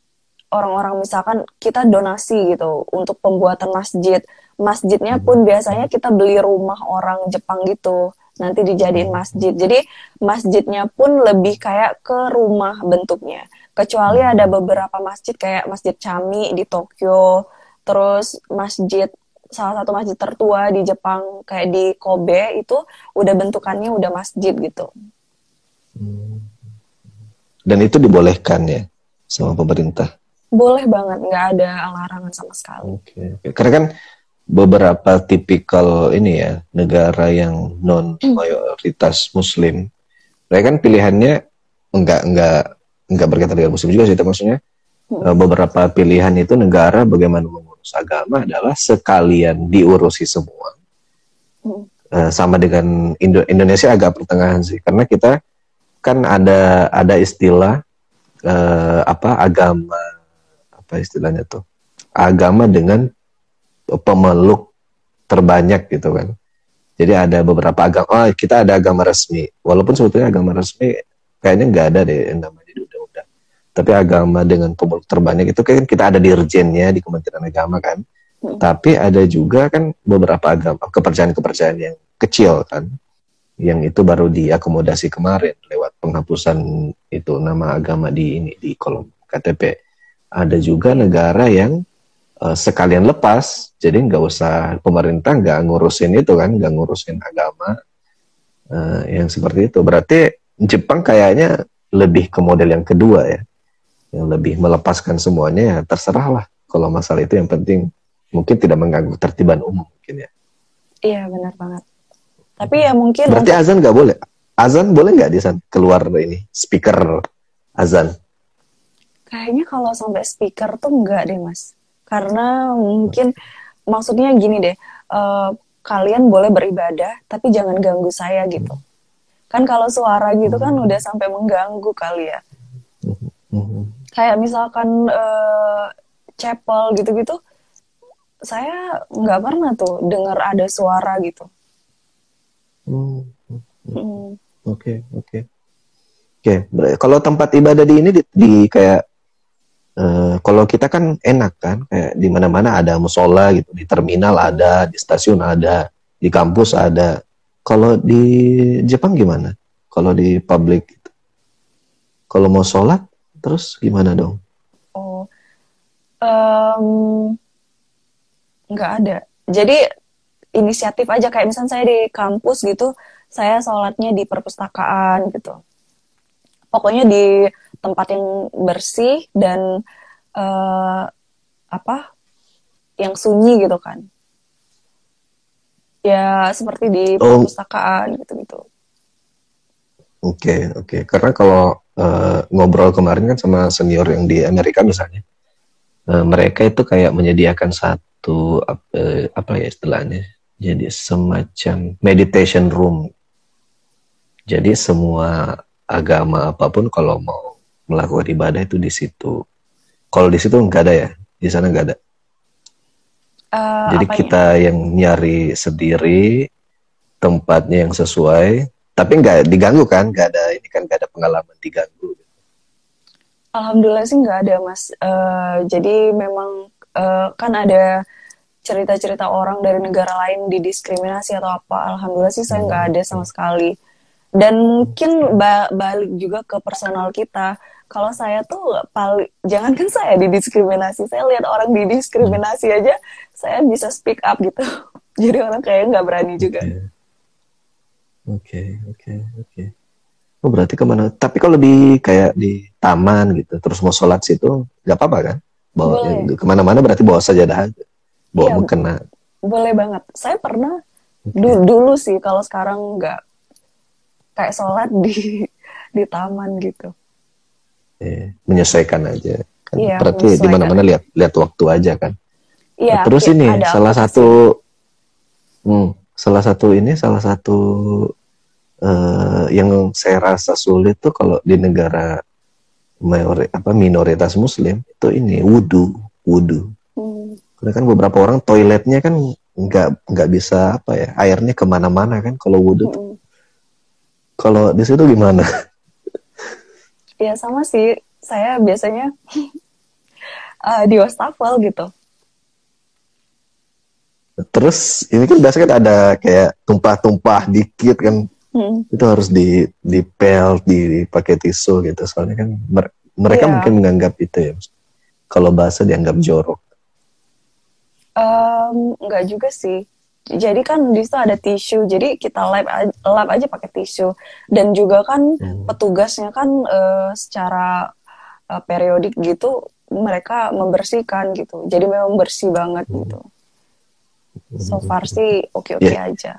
Speaker 2: orang-orang misalkan kita donasi gitu untuk pembuatan masjid masjidnya pun hmm. biasanya kita beli rumah orang Jepang gitu nanti dijadiin hmm. masjid jadi masjidnya pun lebih kayak ke rumah bentuknya kecuali hmm. ada beberapa masjid kayak masjid Chami di Tokyo terus masjid salah satu masjid tertua di Jepang kayak di Kobe itu udah bentukannya udah masjid gitu.
Speaker 1: Hmm. Dan itu dibolehkan ya sama pemerintah?
Speaker 2: Boleh banget, nggak ada larangan sama sekali.
Speaker 1: Oke, okay, okay. karena kan beberapa tipikal ini ya negara yang non mayoritas Muslim, mereka kan pilihannya enggak enggak enggak berkaitan dengan Muslim juga sih, maksudnya hmm. beberapa pilihan itu negara bagaimana mengurus agama adalah sekalian diurusi semua. Hmm. Uh, sama dengan Indo Indonesia agak pertengahan sih, karena kita kan ada ada istilah uh, apa agama apa istilahnya tuh agama dengan pemeluk terbanyak gitu kan. Jadi ada beberapa agama, oh, kita ada agama resmi. Walaupun sebetulnya agama resmi kayaknya nggak ada deh yang namanya. Tapi agama dengan pemeluk terbanyak itu kan kita ada dirjennya di Kementerian Agama kan. Hmm. Tapi ada juga kan beberapa agama kepercayaan-kepercayaan yang kecil kan, yang itu baru diakomodasi kemarin lewat penghapusan itu nama agama di ini di kolom KTP. Ada juga negara yang uh, sekalian lepas, jadi nggak usah pemerintah nggak ngurusin itu kan, nggak ngurusin agama uh, yang seperti itu. Berarti Jepang kayaknya lebih ke model yang kedua ya yang lebih melepaskan semuanya ya terserahlah kalau masalah itu yang penting mungkin tidak mengganggu tertiban umum mungkin ya.
Speaker 2: Iya benar banget. Tapi ya mungkin
Speaker 1: berarti untuk... azan nggak boleh? Azan boleh nggak di sana keluar ini speaker azan?
Speaker 2: Kayaknya kalau sampai speaker tuh enggak deh mas. Karena mungkin maksudnya gini deh uh, kalian boleh beribadah tapi jangan ganggu saya gitu. Kan kalau suara gitu kan hmm. udah sampai mengganggu kali ya. Hmm kayak misalkan uh, chapel gitu-gitu saya nggak pernah tuh dengar ada suara gitu
Speaker 1: hmm, hmm. oke oke Oke, kalau tempat ibadah di ini di, di kayak uh, kalau kita kan enak kan kayak di mana-mana ada musola gitu, di terminal ada, di stasiun ada, di kampus ada. Kalau di Jepang gimana? Kalau di public gitu. Kalau mau sholat terus gimana dong?
Speaker 2: Oh, um, nggak ada. Jadi inisiatif aja kayak misalnya saya di kampus gitu, saya sholatnya di perpustakaan gitu pokoknya di tempat yang bersih dan uh, apa yang sunyi gitu kan ya seperti di oh. perpustakaan gitu-gitu
Speaker 1: oke okay, oke okay. karena kalau uh, ngobrol kemarin kan sama senior yang di Amerika misalnya uh, mereka itu kayak menyediakan satu apa, apa ya istilahnya jadi semacam meditation room jadi semua agama apa pun kalau mau melakukan ibadah itu di situ. Kalau di situ nggak ada ya, di sana nggak ada. Uh, Jadi apanya? kita yang nyari sendiri tempatnya yang sesuai, tapi nggak diganggu kan? Nggak ada ini kan nggak ada pengalaman diganggu.
Speaker 2: Alhamdulillah sih nggak ada mas. Uh, jadi memang uh, kan ada cerita-cerita orang dari negara lain didiskriminasi atau apa. Alhamdulillah sih saya nggak ada sama sekali dan mungkin ba balik juga ke personal kita kalau saya tuh paling jangankan saya didiskriminasi saya lihat orang didiskriminasi aja saya bisa speak up gitu jadi orang kayak nggak berani juga
Speaker 1: oke oke oke oh berarti ke mana tapi kalau di kayak di taman gitu terus mau sholat situ nggak apa-apa kan bawa ya, ke mana-mana berarti bawa saja dah bawa iya, mukena
Speaker 2: boleh banget saya pernah okay. dulu, dulu sih kalau sekarang nggak kayak sholat di di taman gitu.
Speaker 1: Eh, menyesuaikan aja. Kan iya, berarti di mana-mana lihat lihat waktu aja kan. Iya. Nah, terus ini salah satu hmm, salah satu ini salah satu uh, yang saya rasa sulit tuh kalau di negara mayori, apa minoritas muslim itu ini wudhu wudhu. Hmm. Karena kan beberapa orang toiletnya kan nggak nggak bisa apa ya airnya ke mana-mana kan kalau wudhu hmm. Kalau di situ gimana?
Speaker 2: Ya sama sih. Saya biasanya uh, di wastafel gitu.
Speaker 1: Terus ini kan biasanya kan ada kayak tumpah-tumpah dikit kan. Hmm. Itu harus di di pel, di pakai tisu gitu. Soalnya kan mereka yeah. mungkin menganggap itu ya. Kalau bahasa dianggap jorok.
Speaker 2: Um, enggak juga sih jadi kan di situ ada tisu jadi kita lap lap aja pakai tisu dan juga kan hmm. petugasnya kan uh, secara uh, periodik gitu mereka membersihkan gitu jadi memang bersih banget hmm. gitu so far sih oke oke yeah. aja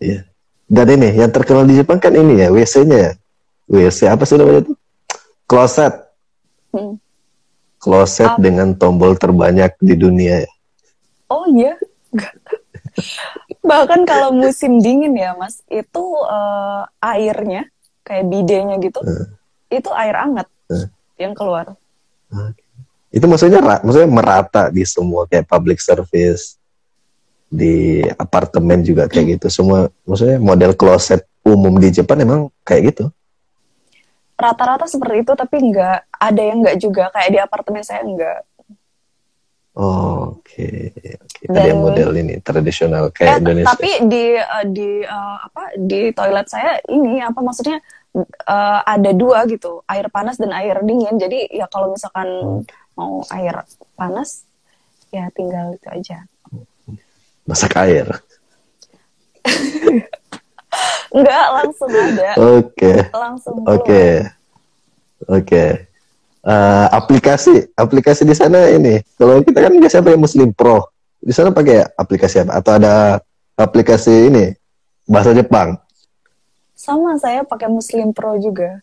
Speaker 1: iya yeah. dan ini yang terkenal di Jepang kan ini ya WC-nya ya WC apa sih namanya itu kloset hmm. kloset dengan tombol terbanyak di dunia ya
Speaker 2: oh iya Bahkan kalau musim dingin ya, Mas, itu uh, airnya kayak bidenya gitu, uh. itu air hangat uh. yang keluar.
Speaker 1: Itu maksudnya maksudnya merata di semua kayak public service di apartemen juga kayak gitu. Semua maksudnya model closet umum di Jepang emang kayak gitu.
Speaker 2: Rata-rata seperti itu tapi nggak ada yang nggak juga kayak di apartemen saya nggak
Speaker 1: Oh, Oke, okay. okay. ada yang model ini tradisional kayak eh, Indonesia.
Speaker 2: Tapi di uh, di uh, apa di toilet saya ini apa maksudnya uh, ada dua gitu, air panas dan air dingin. Jadi ya kalau misalkan hmm. mau air panas ya tinggal itu aja.
Speaker 1: Masak air.
Speaker 2: Enggak, langsung ada.
Speaker 1: Oke. Okay.
Speaker 2: Langsung.
Speaker 1: Oke. Okay. Oke. Okay uh, aplikasi aplikasi di sana ini kalau kita kan biasa pakai Muslim Pro di sana pakai aplikasi apa atau ada aplikasi ini bahasa Jepang
Speaker 2: sama saya pakai Muslim Pro juga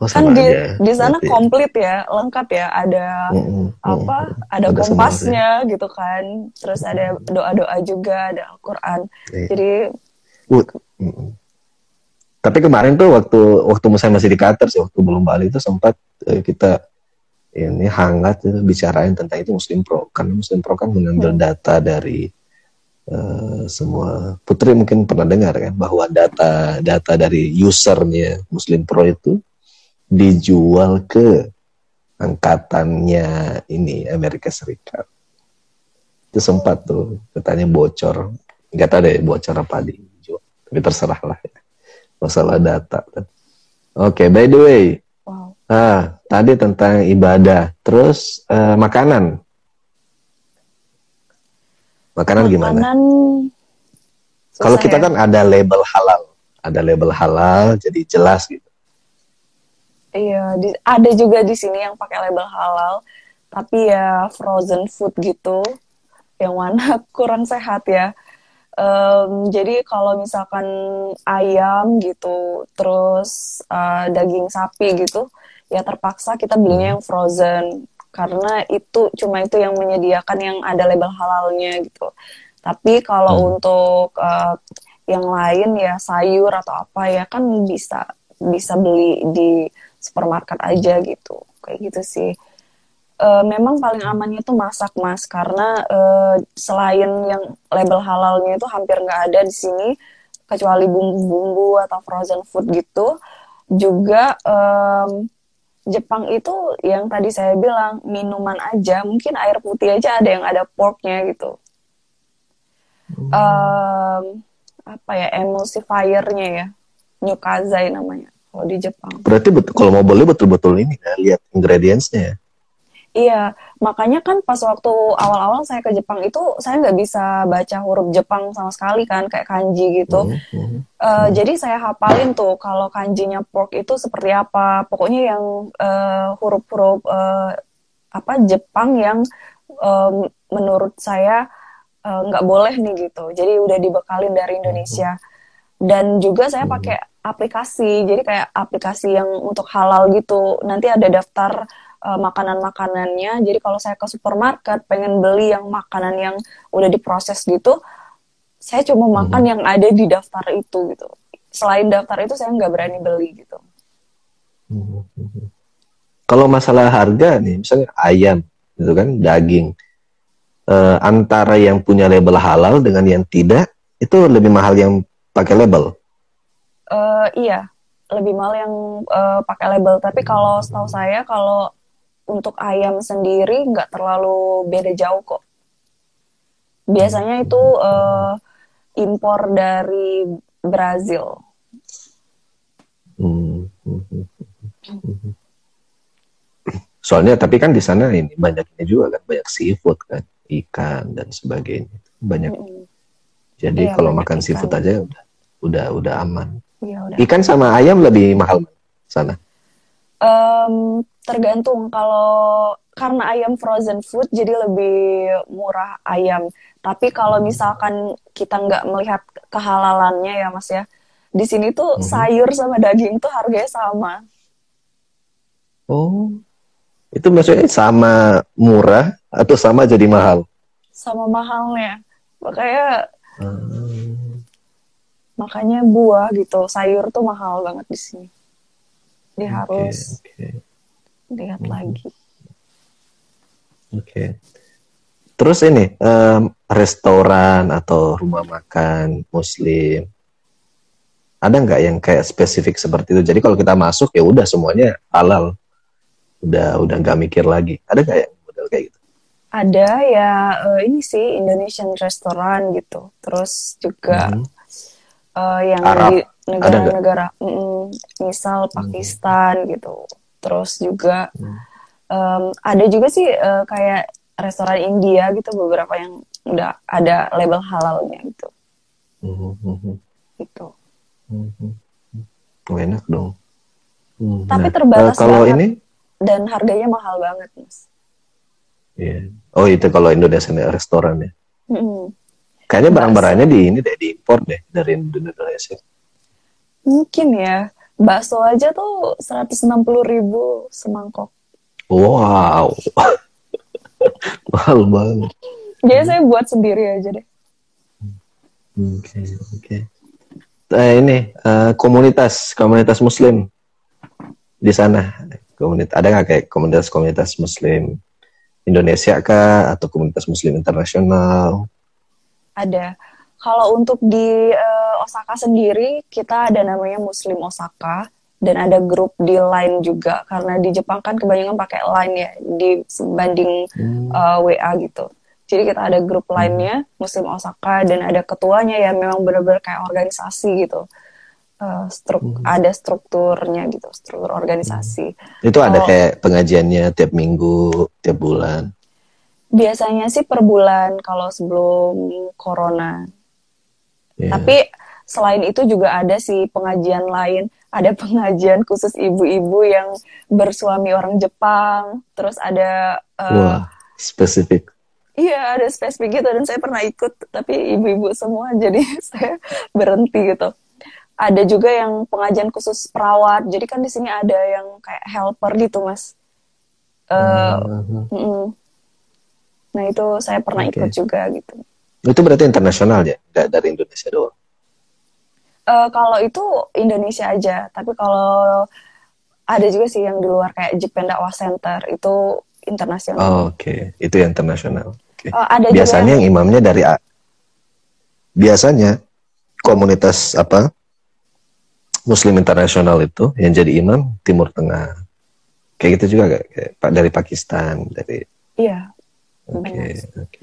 Speaker 2: oh, kan di aja. di sana Berarti. komplit ya lengkap ya ada mm-hmm. apa ada, ada kompasnya ya. gitu kan terus ada doa doa juga ada Al-Quran yeah. jadi mm-hmm.
Speaker 1: Tapi kemarin tuh waktu waktu saya masih di Qatar sih, waktu belum balik itu sempat uh, kita ini hangat itu bicarain tentang itu Muslim Pro. Karena Muslim Pro kan mengambil hmm. data dari uh, semua Putri mungkin pernah dengar kan bahwa data data dari usernya Muslim Pro itu dijual ke angkatannya ini Amerika Serikat. Itu sempat tuh katanya bocor. Nggak tahu deh bocor apa dijual. Tapi terserah lah ya. Masalah data. Oke, okay, by the way. Wow. Ah, tadi tentang ibadah. Terus uh, makanan. Makanan, makanan gimana? Kalau kita ya? kan ada label halal. Ada label halal, jadi jelas gitu
Speaker 2: Iya, di, ada juga di sini yang pakai label halal, tapi ya frozen food gitu, yang mana kurang sehat ya. Um, jadi kalau misalkan ayam gitu, terus uh, daging sapi gitu, ya terpaksa kita belinya hmm. yang frozen karena itu cuma itu yang menyediakan yang ada label halalnya gitu. Tapi kalau hmm. untuk uh, yang lain ya sayur atau apa ya kan bisa bisa beli di supermarket aja gitu. Kayak gitu sih. Uh, memang paling amannya itu masak mas karena uh, selain yang label halalnya itu hampir nggak ada di sini kecuali bumbu-bumbu atau frozen food gitu. Juga um, Jepang itu yang tadi saya bilang minuman aja mungkin air putih aja ada yang ada porknya gitu. Um, apa ya emulsifiernya ya. Nyukazai namanya kalau di Jepang.
Speaker 1: Berarti betul, kalau mau beli betul-betul ini ya, lihat ingredientsnya ya.
Speaker 2: Iya, makanya kan pas waktu awal-awal saya ke Jepang itu saya nggak bisa baca huruf Jepang sama sekali kan, kayak kanji gitu. Mm -hmm. uh, Jadi saya hafalin tuh kalau kanjinya pork itu seperti apa. Pokoknya yang uh, huruf-huruf uh, apa Jepang yang um, menurut saya nggak uh, boleh nih gitu. Jadi udah dibekalin dari Indonesia. Dan juga saya pakai aplikasi. Jadi kayak aplikasi yang untuk halal gitu. Nanti ada daftar uh, makanan-makanannya. Jadi kalau saya ke supermarket pengen beli yang makanan yang udah diproses gitu saya cuma hmm. makan yang ada di daftar itu gitu. Selain daftar itu saya nggak berani beli gitu.
Speaker 1: Hmm. kalau masalah harga nih misalnya ayam gitu kan daging uh, antara yang punya label halal dengan yang tidak itu lebih mahal yang pakai label?
Speaker 2: Uh, iya. Lebih mahal yang uh, pakai label. Tapi kalau setahu saya kalau untuk ayam sendiri nggak terlalu beda jauh kok. Biasanya itu uh, impor dari Brazil.
Speaker 1: Hmm. soalnya tapi kan di sana ini banyaknya juga kan banyak seafood kan ikan dan sebagainya. Banyak. Jadi iya, kalau makan ikan. seafood aja udah udah udah aman Ya, udah. Ikan sama ayam lebih mahal sana?
Speaker 2: Um, tergantung kalau karena ayam frozen food jadi lebih murah ayam. Tapi kalau misalkan kita nggak melihat kehalalannya ya mas ya, di sini tuh hmm. sayur sama daging tuh harganya sama.
Speaker 1: Oh, itu maksudnya sama murah atau sama jadi mahal?
Speaker 2: Sama mahalnya, makanya. Hmm makanya buah gitu sayur tuh mahal banget di sini. Dia okay, harus okay. lihat hmm. lagi.
Speaker 1: Oke. Okay. terus ini um, restoran atau rumah makan muslim ada nggak yang kayak spesifik seperti itu? Jadi kalau kita masuk ya udah semuanya halal. Udah udah nggak mikir lagi. Ada nggak yang model kayak gitu?
Speaker 2: Ada ya uh, ini sih Indonesian restoran gitu. Terus juga mm -hmm uh, yang Arab. di negara-negara mm, misal hmm. Pakistan hmm. gitu terus juga hmm. um, ada juga sih uh, kayak restoran India gitu beberapa yang udah ada label halalnya gitu hmm. gitu
Speaker 1: hmm. Oh, enak dong
Speaker 2: hmm. tapi nah, terbatas uh, kalau banget ini dan harganya mahal banget mas
Speaker 1: Iya. Yeah. Oh itu kalau Indonesia restoran ya. Kayaknya barang-barangnya di ini deh diimpor deh dari Indonesia.
Speaker 2: Mungkin ya. Bakso aja tuh 160 ribu semangkok.
Speaker 1: Wow. Mahal banget.
Speaker 2: Jadi saya buat sendiri aja deh.
Speaker 1: Oke, okay, oke. Okay. Uh, ini uh, komunitas komunitas Muslim di sana. Komunitas ada nggak kayak komunitas-komunitas Muslim Indonesia kah atau komunitas Muslim internasional?
Speaker 2: Ada. Kalau untuk di uh, Osaka sendiri, kita ada namanya Muslim Osaka. dan ada grup di line juga karena di Jepang kan kebanyakan pakai line ya dibanding hmm. uh, eh, WA gitu. Jadi kita ada grup hmm. lainnya Muslim Osaka dan ada ketuanya ya memang benar-benar kayak organisasi gitu. Uh, struk hmm. ada strukturnya gitu, struktur organisasi.
Speaker 1: Hmm. Itu ada kayak pengajiannya tiap minggu, tiap bulan.
Speaker 2: Biasanya sih per bulan kalau sebelum corona. Yeah. Tapi selain itu juga ada sih pengajian lain. Ada pengajian khusus ibu-ibu yang bersuami orang Jepang. Terus ada
Speaker 1: uh, Wah, spesifik
Speaker 2: Iya ada spesifik gitu dan saya pernah ikut tapi ibu-ibu semua jadi saya berhenti gitu. Ada juga yang pengajian khusus perawat. Jadi kan di sini ada yang kayak helper gitu mas. Uh, uh, uh, Nah itu saya pernah okay. ikut juga gitu.
Speaker 1: Itu berarti internasional ya, nggak dari Indonesia doang?
Speaker 2: Uh, kalau itu Indonesia aja, tapi kalau ada juga sih yang di luar kayak Japan Dakwah Center itu internasional.
Speaker 1: Oh, Oke, okay. itu yang internasional. Okay. Uh, ada biasanya yang... yang imamnya dari A. Biasanya komunitas apa Muslim internasional itu yang jadi imam Timur Tengah. Kayak gitu juga gak? Kayak dari Pakistan, dari
Speaker 2: Iya.
Speaker 1: Oke, oke.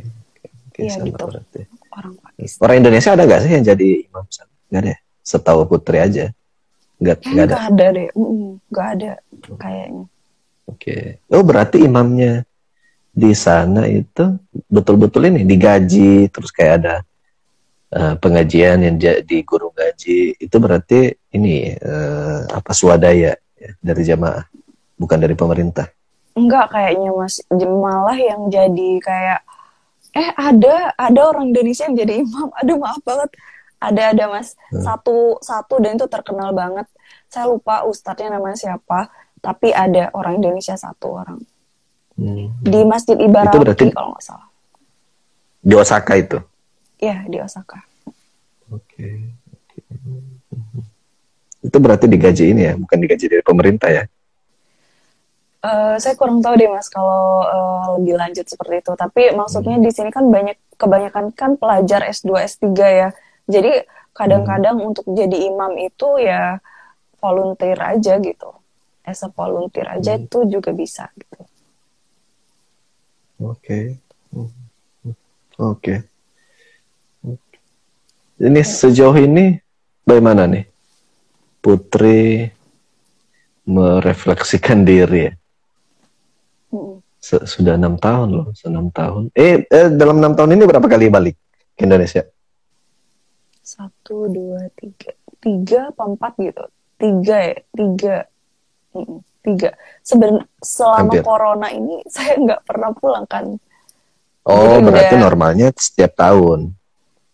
Speaker 2: Iya gitu. Berarti. Orang Pakistan.
Speaker 1: Orang Indonesia ada gak sih yang jadi imam? Gak ada. Ya? Setahu Putri aja.
Speaker 2: Gak, gak ada. Gak ada deh. Mm, gak ada kayaknya.
Speaker 1: Oke. Okay. Oh berarti imamnya di sana itu betul-betul ini digaji terus kayak ada uh, pengajian yang jadi guru gaji itu berarti ini uh, apa swadaya ya, dari jamaah bukan dari pemerintah
Speaker 2: enggak kayaknya mas malah yang jadi kayak eh ada ada orang Indonesia yang jadi imam aduh maaf banget ada ada mas hmm. satu satu dan itu terkenal banget saya lupa ustadznya namanya siapa tapi ada orang Indonesia satu orang Hmm. Di Masjid Ibarat berarti kalau nggak salah.
Speaker 1: Di Osaka itu?
Speaker 2: Iya, di Osaka.
Speaker 1: Oke. Okay. Itu berarti digaji ini ya, bukan digaji dari pemerintah ya?
Speaker 2: Uh, saya kurang tahu deh mas kalau uh, lebih lanjut seperti itu. Tapi maksudnya hmm. di sini kan banyak kebanyakan kan pelajar S2 S3 ya. Jadi kadang-kadang hmm. untuk jadi imam itu ya volunteer aja gitu. As a volunteer aja hmm. itu juga bisa gitu.
Speaker 1: Oke. Oke. Ini sejauh ini bagaimana nih Putri merefleksikan diri ya? Sudah enam tahun loh, enam tahun. Eh, eh dalam enam tahun ini berapa kali balik ke Indonesia?
Speaker 2: Satu, dua, tiga, tiga apa empat gitu? Tiga ya, tiga tiga sebenarnya selama Hampir. corona ini saya nggak pernah pulang kan
Speaker 1: oh Jadi berarti udah, normalnya setiap tahun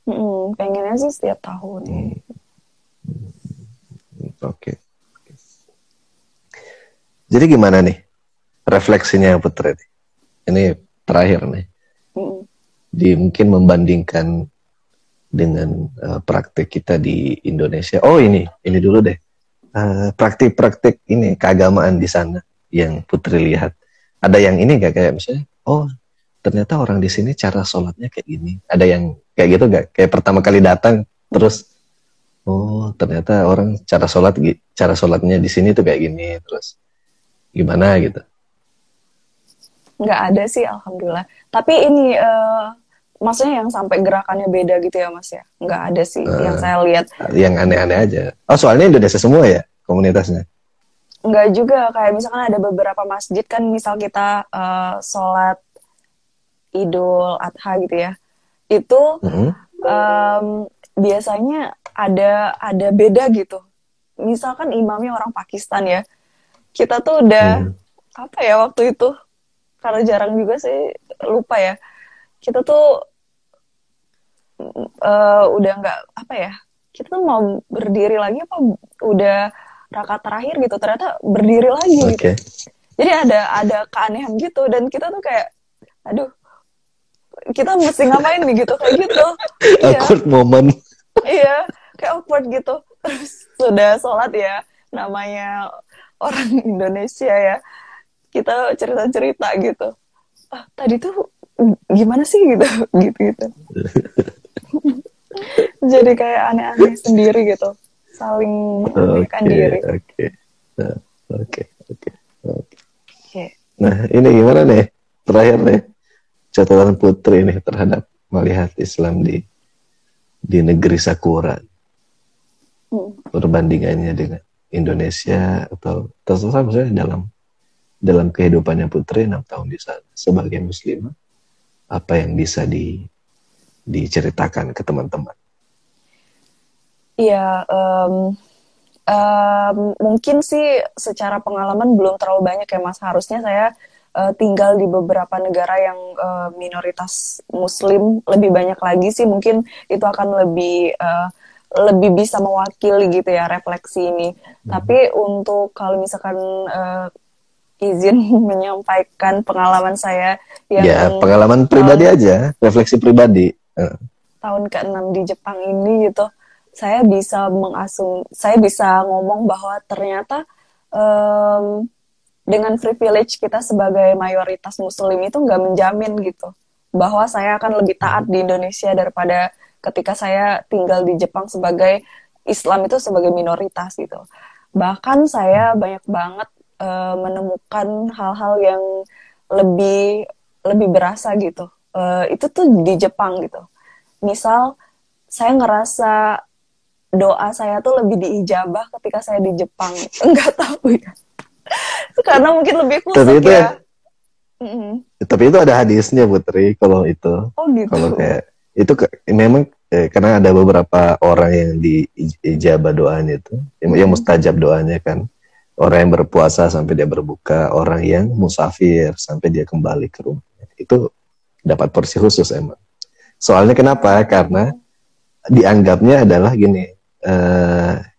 Speaker 2: mm, pengennya sih setiap tahun hmm.
Speaker 1: oke okay. jadi gimana nih refleksinya Putri ini terakhir nih mm. di mungkin membandingkan dengan uh, praktek kita di Indonesia oh ini ini dulu deh Eh, praktik-praktik uh, ini keagamaan di sana yang Putri lihat? Ada yang ini gak kayak misalnya, oh ternyata orang di sini cara sholatnya kayak gini. Ada yang kayak gitu gak? Kayak pertama kali datang terus, oh ternyata orang cara sholat cara sholatnya di sini tuh kayak gini. Terus gimana gitu?
Speaker 2: Nggak ada sih, alhamdulillah. Tapi ini uh, maksudnya yang sampai gerakannya beda gitu ya mas ya? Nggak ada sih uh, yang saya lihat.
Speaker 1: yang aneh-aneh aja. Oh soalnya Indonesia semua ya komunitasnya?
Speaker 2: Nggak juga. Kayak misalkan ada beberapa masjid kan misal kita uh, sholat idul adha gitu ya. Itu uh -huh. um, biasanya ada ada beda gitu. Misalkan imamnya orang Pakistan ya. Kita tuh udah hmm. apa ya waktu itu karena jarang juga sih lupa ya. Kita tuh uh, udah nggak apa ya kita tuh mau berdiri lagi apa udah rakaat terakhir gitu ternyata berdiri lagi okay. gitu jadi ada ada keanehan gitu dan kita tuh kayak aduh kita mesti ngapain nih? gitu kayak gitu.
Speaker 1: Awkward iya. moment.
Speaker 2: Iya kayak awkward gitu. Terus sudah sholat ya namanya orang Indonesia ya kita cerita cerita gitu ah tadi tuh gimana sih gitu gitu gitu jadi kayak aneh-aneh sendiri gitu saling menyesuaikan okay, diri
Speaker 1: oke okay. Oke, oke, oke. Nah, ini gimana nih? Terakhir nih, catatan Putri nih terhadap melihat Islam di di negeri Sakura. Hmm. Perbandingannya dengan Indonesia atau terserah misalnya dalam dalam kehidupannya Putri enam tahun di sana sebagai muslimah apa yang bisa di diceritakan ke teman-teman?
Speaker 2: Iya, um, um, mungkin sih secara pengalaman belum terlalu banyak ya Mas. Harusnya saya uh, tinggal di beberapa negara yang uh, minoritas Muslim lebih banyak lagi sih. Mungkin itu akan lebih uh, lebih bisa mewakili gitu ya refleksi ini. Hmm. Tapi untuk kalau misalkan uh, izin menyampaikan pengalaman saya
Speaker 1: yang ya pengalaman pribadi aja refleksi pribadi.
Speaker 2: Tahun ke-6 di Jepang ini gitu saya bisa mengasum saya bisa ngomong bahwa ternyata um, dengan privilege kita sebagai mayoritas muslim itu nggak menjamin gitu bahwa saya akan lebih taat di Indonesia daripada ketika saya tinggal di Jepang sebagai Islam itu sebagai minoritas gitu. Bahkan saya banyak banget uh, menemukan hal-hal yang lebih lebih berasa gitu. Uh, itu tuh di Jepang gitu. Misal saya ngerasa doa saya tuh lebih diijabah ketika saya di Jepang. Enggak tahu ya. Karena mungkin lebih khusus tapi itu, ya.
Speaker 1: Mm -hmm. Tapi itu ada hadisnya Putri kalau itu. Oh gitu. Kalau kayak itu ke, memang eh, karena ada beberapa orang yang diijabah doanya itu, yang, yang mustajab doanya kan orang yang berpuasa sampai dia berbuka, orang yang musafir sampai dia kembali ke rumah. Itu dapat porsi khusus emang. Soalnya kenapa? Karena dianggapnya adalah gini,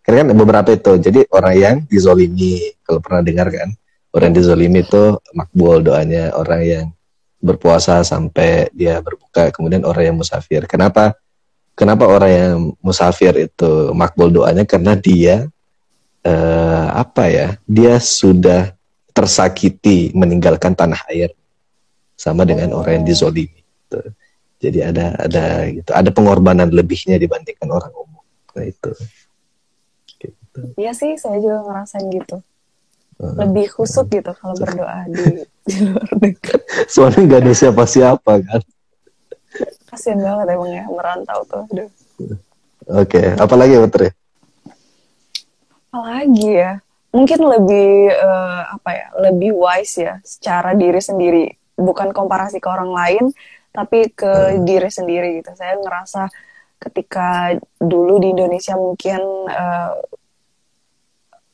Speaker 1: karena kan beberapa itu. Jadi orang yang dizolimi, kalau pernah dengar kan, orang yang dizolimi itu makbul doanya, orang yang berpuasa sampai dia berbuka, kemudian orang yang musafir. Kenapa? Kenapa orang yang musafir itu makbul doanya? Karena dia uh, apa ya dia sudah tersakiti meninggalkan tanah air sama dengan orang yang dizolimi gitu. jadi ada ada gitu ada pengorbanan lebihnya dibandingkan orang umum nah itu
Speaker 2: gitu. iya sih saya juga ngerasain gitu uh, lebih khusuk uh, gitu kalau berdoa di, di luar negeri
Speaker 1: soalnya nggak ada siapa-siapa kan
Speaker 2: kasian banget emang ya merantau tuh Aduh.
Speaker 1: oke okay. apalagi Putri
Speaker 2: apalagi ya? Mungkin lebih uh, apa ya? Lebih wise ya secara diri sendiri. Bukan komparasi ke orang lain tapi ke hmm. diri sendiri gitu. Saya ngerasa ketika dulu di Indonesia mungkin uh,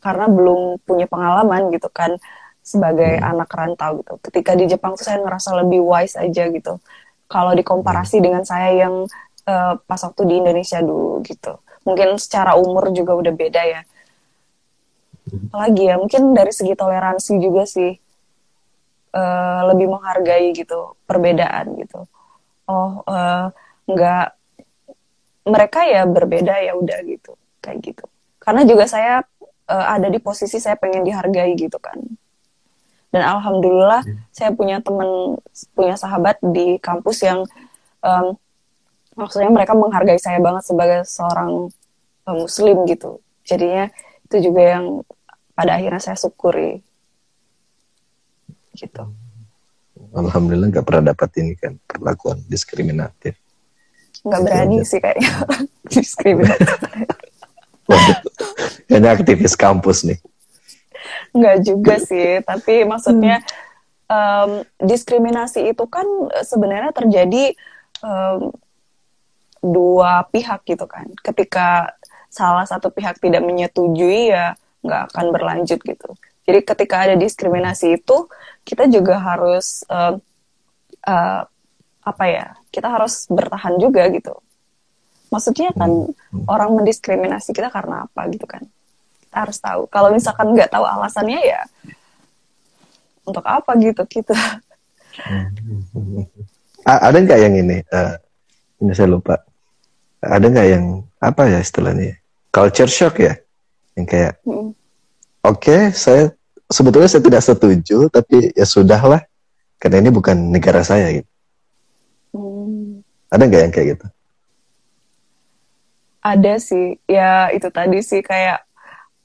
Speaker 2: karena belum punya pengalaman gitu kan sebagai hmm. anak rantau gitu. Ketika di Jepang tuh saya ngerasa lebih wise aja gitu. Kalau dikomparasi hmm. dengan saya yang uh, pas waktu di Indonesia dulu gitu. Mungkin secara umur juga udah beda ya apalagi ya mungkin dari segi toleransi juga sih uh, lebih menghargai gitu perbedaan gitu. Oh uh, nggak mereka ya berbeda ya udah gitu kayak gitu. Karena juga saya uh, ada di posisi saya pengen dihargai gitu kan. Dan alhamdulillah hmm. saya punya teman punya sahabat di kampus yang um, maksudnya mereka menghargai saya banget sebagai seorang muslim gitu. Jadinya itu juga yang pada akhirnya saya syukuri. Gitu.
Speaker 1: Alhamdulillah nggak pernah dapat ini kan perlakuan diskriminatif.
Speaker 2: Nggak berani aja. sih kayaknya diskriminatif.
Speaker 1: Kayaknya aktivis kampus nih.
Speaker 2: Nggak juga sih tapi maksudnya um, diskriminasi itu kan sebenarnya terjadi um, dua pihak gitu kan. Ketika salah satu pihak tidak menyetujui ya nggak akan berlanjut gitu. Jadi ketika ada diskriminasi itu kita juga harus uh, uh, apa ya? Kita harus bertahan juga gitu. Maksudnya kan hmm. orang mendiskriminasi kita karena apa gitu kan? Kita harus tahu. Kalau misalkan nggak tahu alasannya ya untuk apa gitu kita.
Speaker 1: Hmm. Ada nggak yang ini? Uh, ini saya lupa. Ada nggak yang apa ya istilahnya? Culture shock ya? yang kayak hmm. oke okay, saya sebetulnya saya tidak setuju tapi ya sudahlah karena ini bukan negara saya gitu hmm. ada nggak yang kayak gitu
Speaker 2: ada sih ya itu tadi sih kayak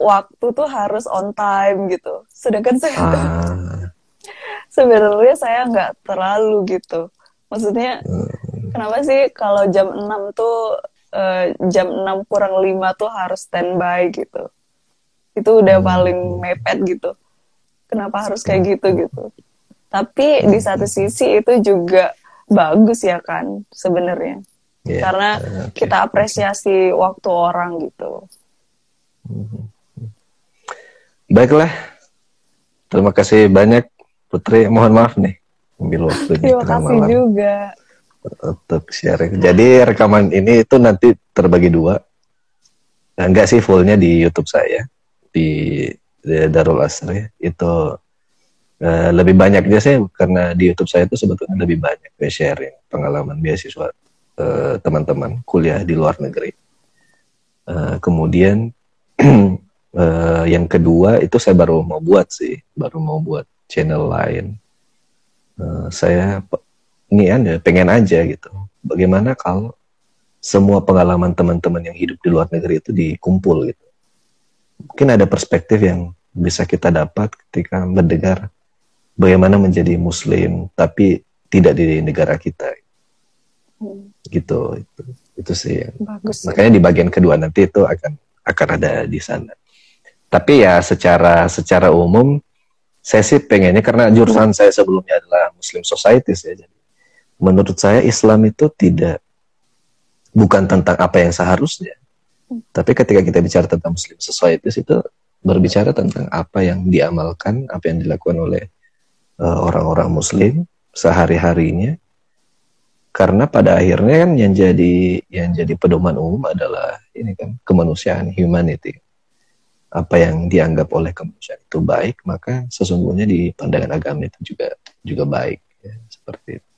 Speaker 2: waktu tuh harus on time gitu. Sedangkan saya ah. sebenarnya saya nggak terlalu gitu. Maksudnya hmm. kenapa sih kalau jam 6 tuh uh, jam 6 kurang 5 tuh harus standby gitu. Itu udah hmm. paling mepet gitu. Kenapa harus kayak gitu gitu. Tapi di satu sisi itu juga bagus ya kan sebenarnya. Yeah. Karena okay. kita apresiasi waktu orang gitu.
Speaker 1: Hmm. Baiklah. Terima kasih banyak Putri. Mohon maaf nih ambil waktu
Speaker 2: Terima kasih malam juga
Speaker 1: untuk sharing. Jadi rekaman ini itu nanti terbagi dua. Nah, enggak sih fullnya di YouTube saya di, di Darul Asri itu uh, lebih banyaknya sih karena di YouTube saya itu sebetulnya lebih banyak sharing pengalaman beasiswa eh, teman-teman kuliah di luar negeri. Uh, kemudian uh, yang kedua itu saya baru mau buat sih, baru mau buat channel lain. Uh, saya ini ya pengen aja gitu. Bagaimana kalau semua pengalaman teman-teman yang hidup di luar negeri itu dikumpul gitu. Mungkin ada perspektif yang bisa kita dapat ketika mendengar bagaimana menjadi muslim tapi tidak di negara kita. Hmm. Gitu itu itu sih. Bagus. Makanya di bagian kedua nanti itu akan akan ada di sana. Tapi ya secara secara umum saya sih pengennya karena jurusan saya sebelumnya adalah Muslim Societies ya. Jadi menurut saya Islam itu tidak bukan tentang apa yang seharusnya. Tapi ketika kita bicara tentang Muslim Societies itu berbicara tentang apa yang diamalkan, apa yang dilakukan oleh eh, orang-orang uh, Muslim sehari-harinya. Karena pada akhirnya kan yang jadi yang jadi pedoman umum adalah ini kan kemanusiaan, humanity apa yang dianggap oleh kemanusiaan itu baik, maka sesungguhnya di pandangan agama itu juga juga baik, ya, seperti itu.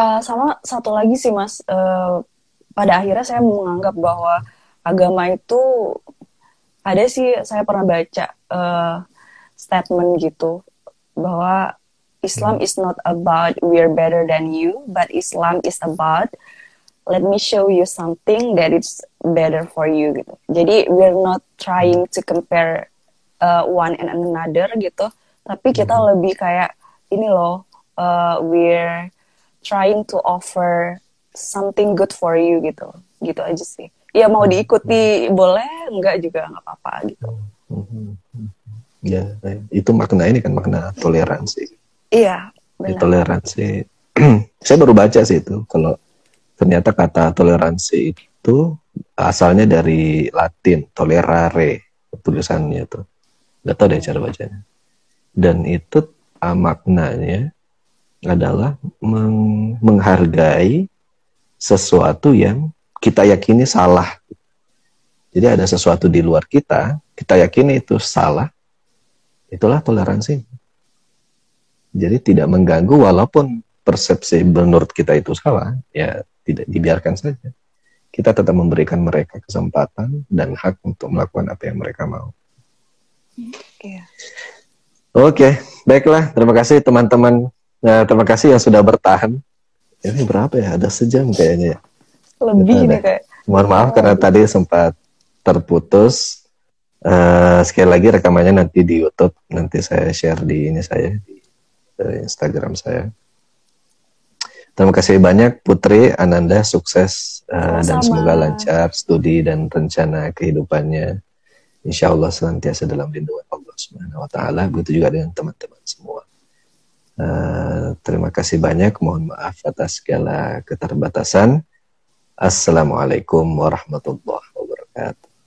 Speaker 2: Uh, sama satu lagi sih mas, uh, pada akhirnya saya menganggap bahwa agama itu ada sih saya pernah baca uh, statement gitu bahwa Islam hmm. is not about we're better than you, but Islam is about let me show you something that is better for you gitu. Jadi we're not trying to compare uh, one and another gitu, tapi kita hmm. lebih kayak ini loh, uh, we're trying to offer something good for you gitu, gitu aja sih. Ya mau hmm. diikuti boleh, enggak juga nggak apa-apa gitu.
Speaker 1: Hmm. Ya, itu makna ini kan makna toleransi.
Speaker 2: Iya,
Speaker 1: benar. Toleransi. Saya baru baca sih itu kalau ternyata kata toleransi itu asalnya dari Latin tolerare tulisannya tuh nggak tahu deh cara bacanya dan itu uh, maknanya adalah meng menghargai sesuatu yang kita yakini salah jadi ada sesuatu di luar kita kita yakini itu salah itulah toleransi jadi tidak mengganggu walaupun persepsi menurut kita itu salah ya tidak dibiarkan saja. Kita tetap memberikan mereka kesempatan dan hak untuk melakukan apa yang mereka mau. Yeah. Oke, okay, baiklah. Terima kasih teman-teman. Nah, terima kasih yang sudah bertahan. Ini berapa ya? Ada sejam kayaknya. Ya.
Speaker 2: Lebih nih kayak.
Speaker 1: Mohon maaf oh. karena tadi sempat terputus. Uh, sekali lagi rekamannya nanti di YouTube. Nanti saya share di ini saya di, di Instagram saya. Terima kasih banyak Putri Ananda sukses uh, dan semoga lancar studi dan rencana kehidupannya. Insya Allah senantiasa dalam lindungan Allah Subhanahu Wa Taala. Begitu juga dengan teman-teman semua. Uh, terima kasih banyak. Mohon maaf atas segala keterbatasan. Assalamualaikum warahmatullahi wabarakatuh.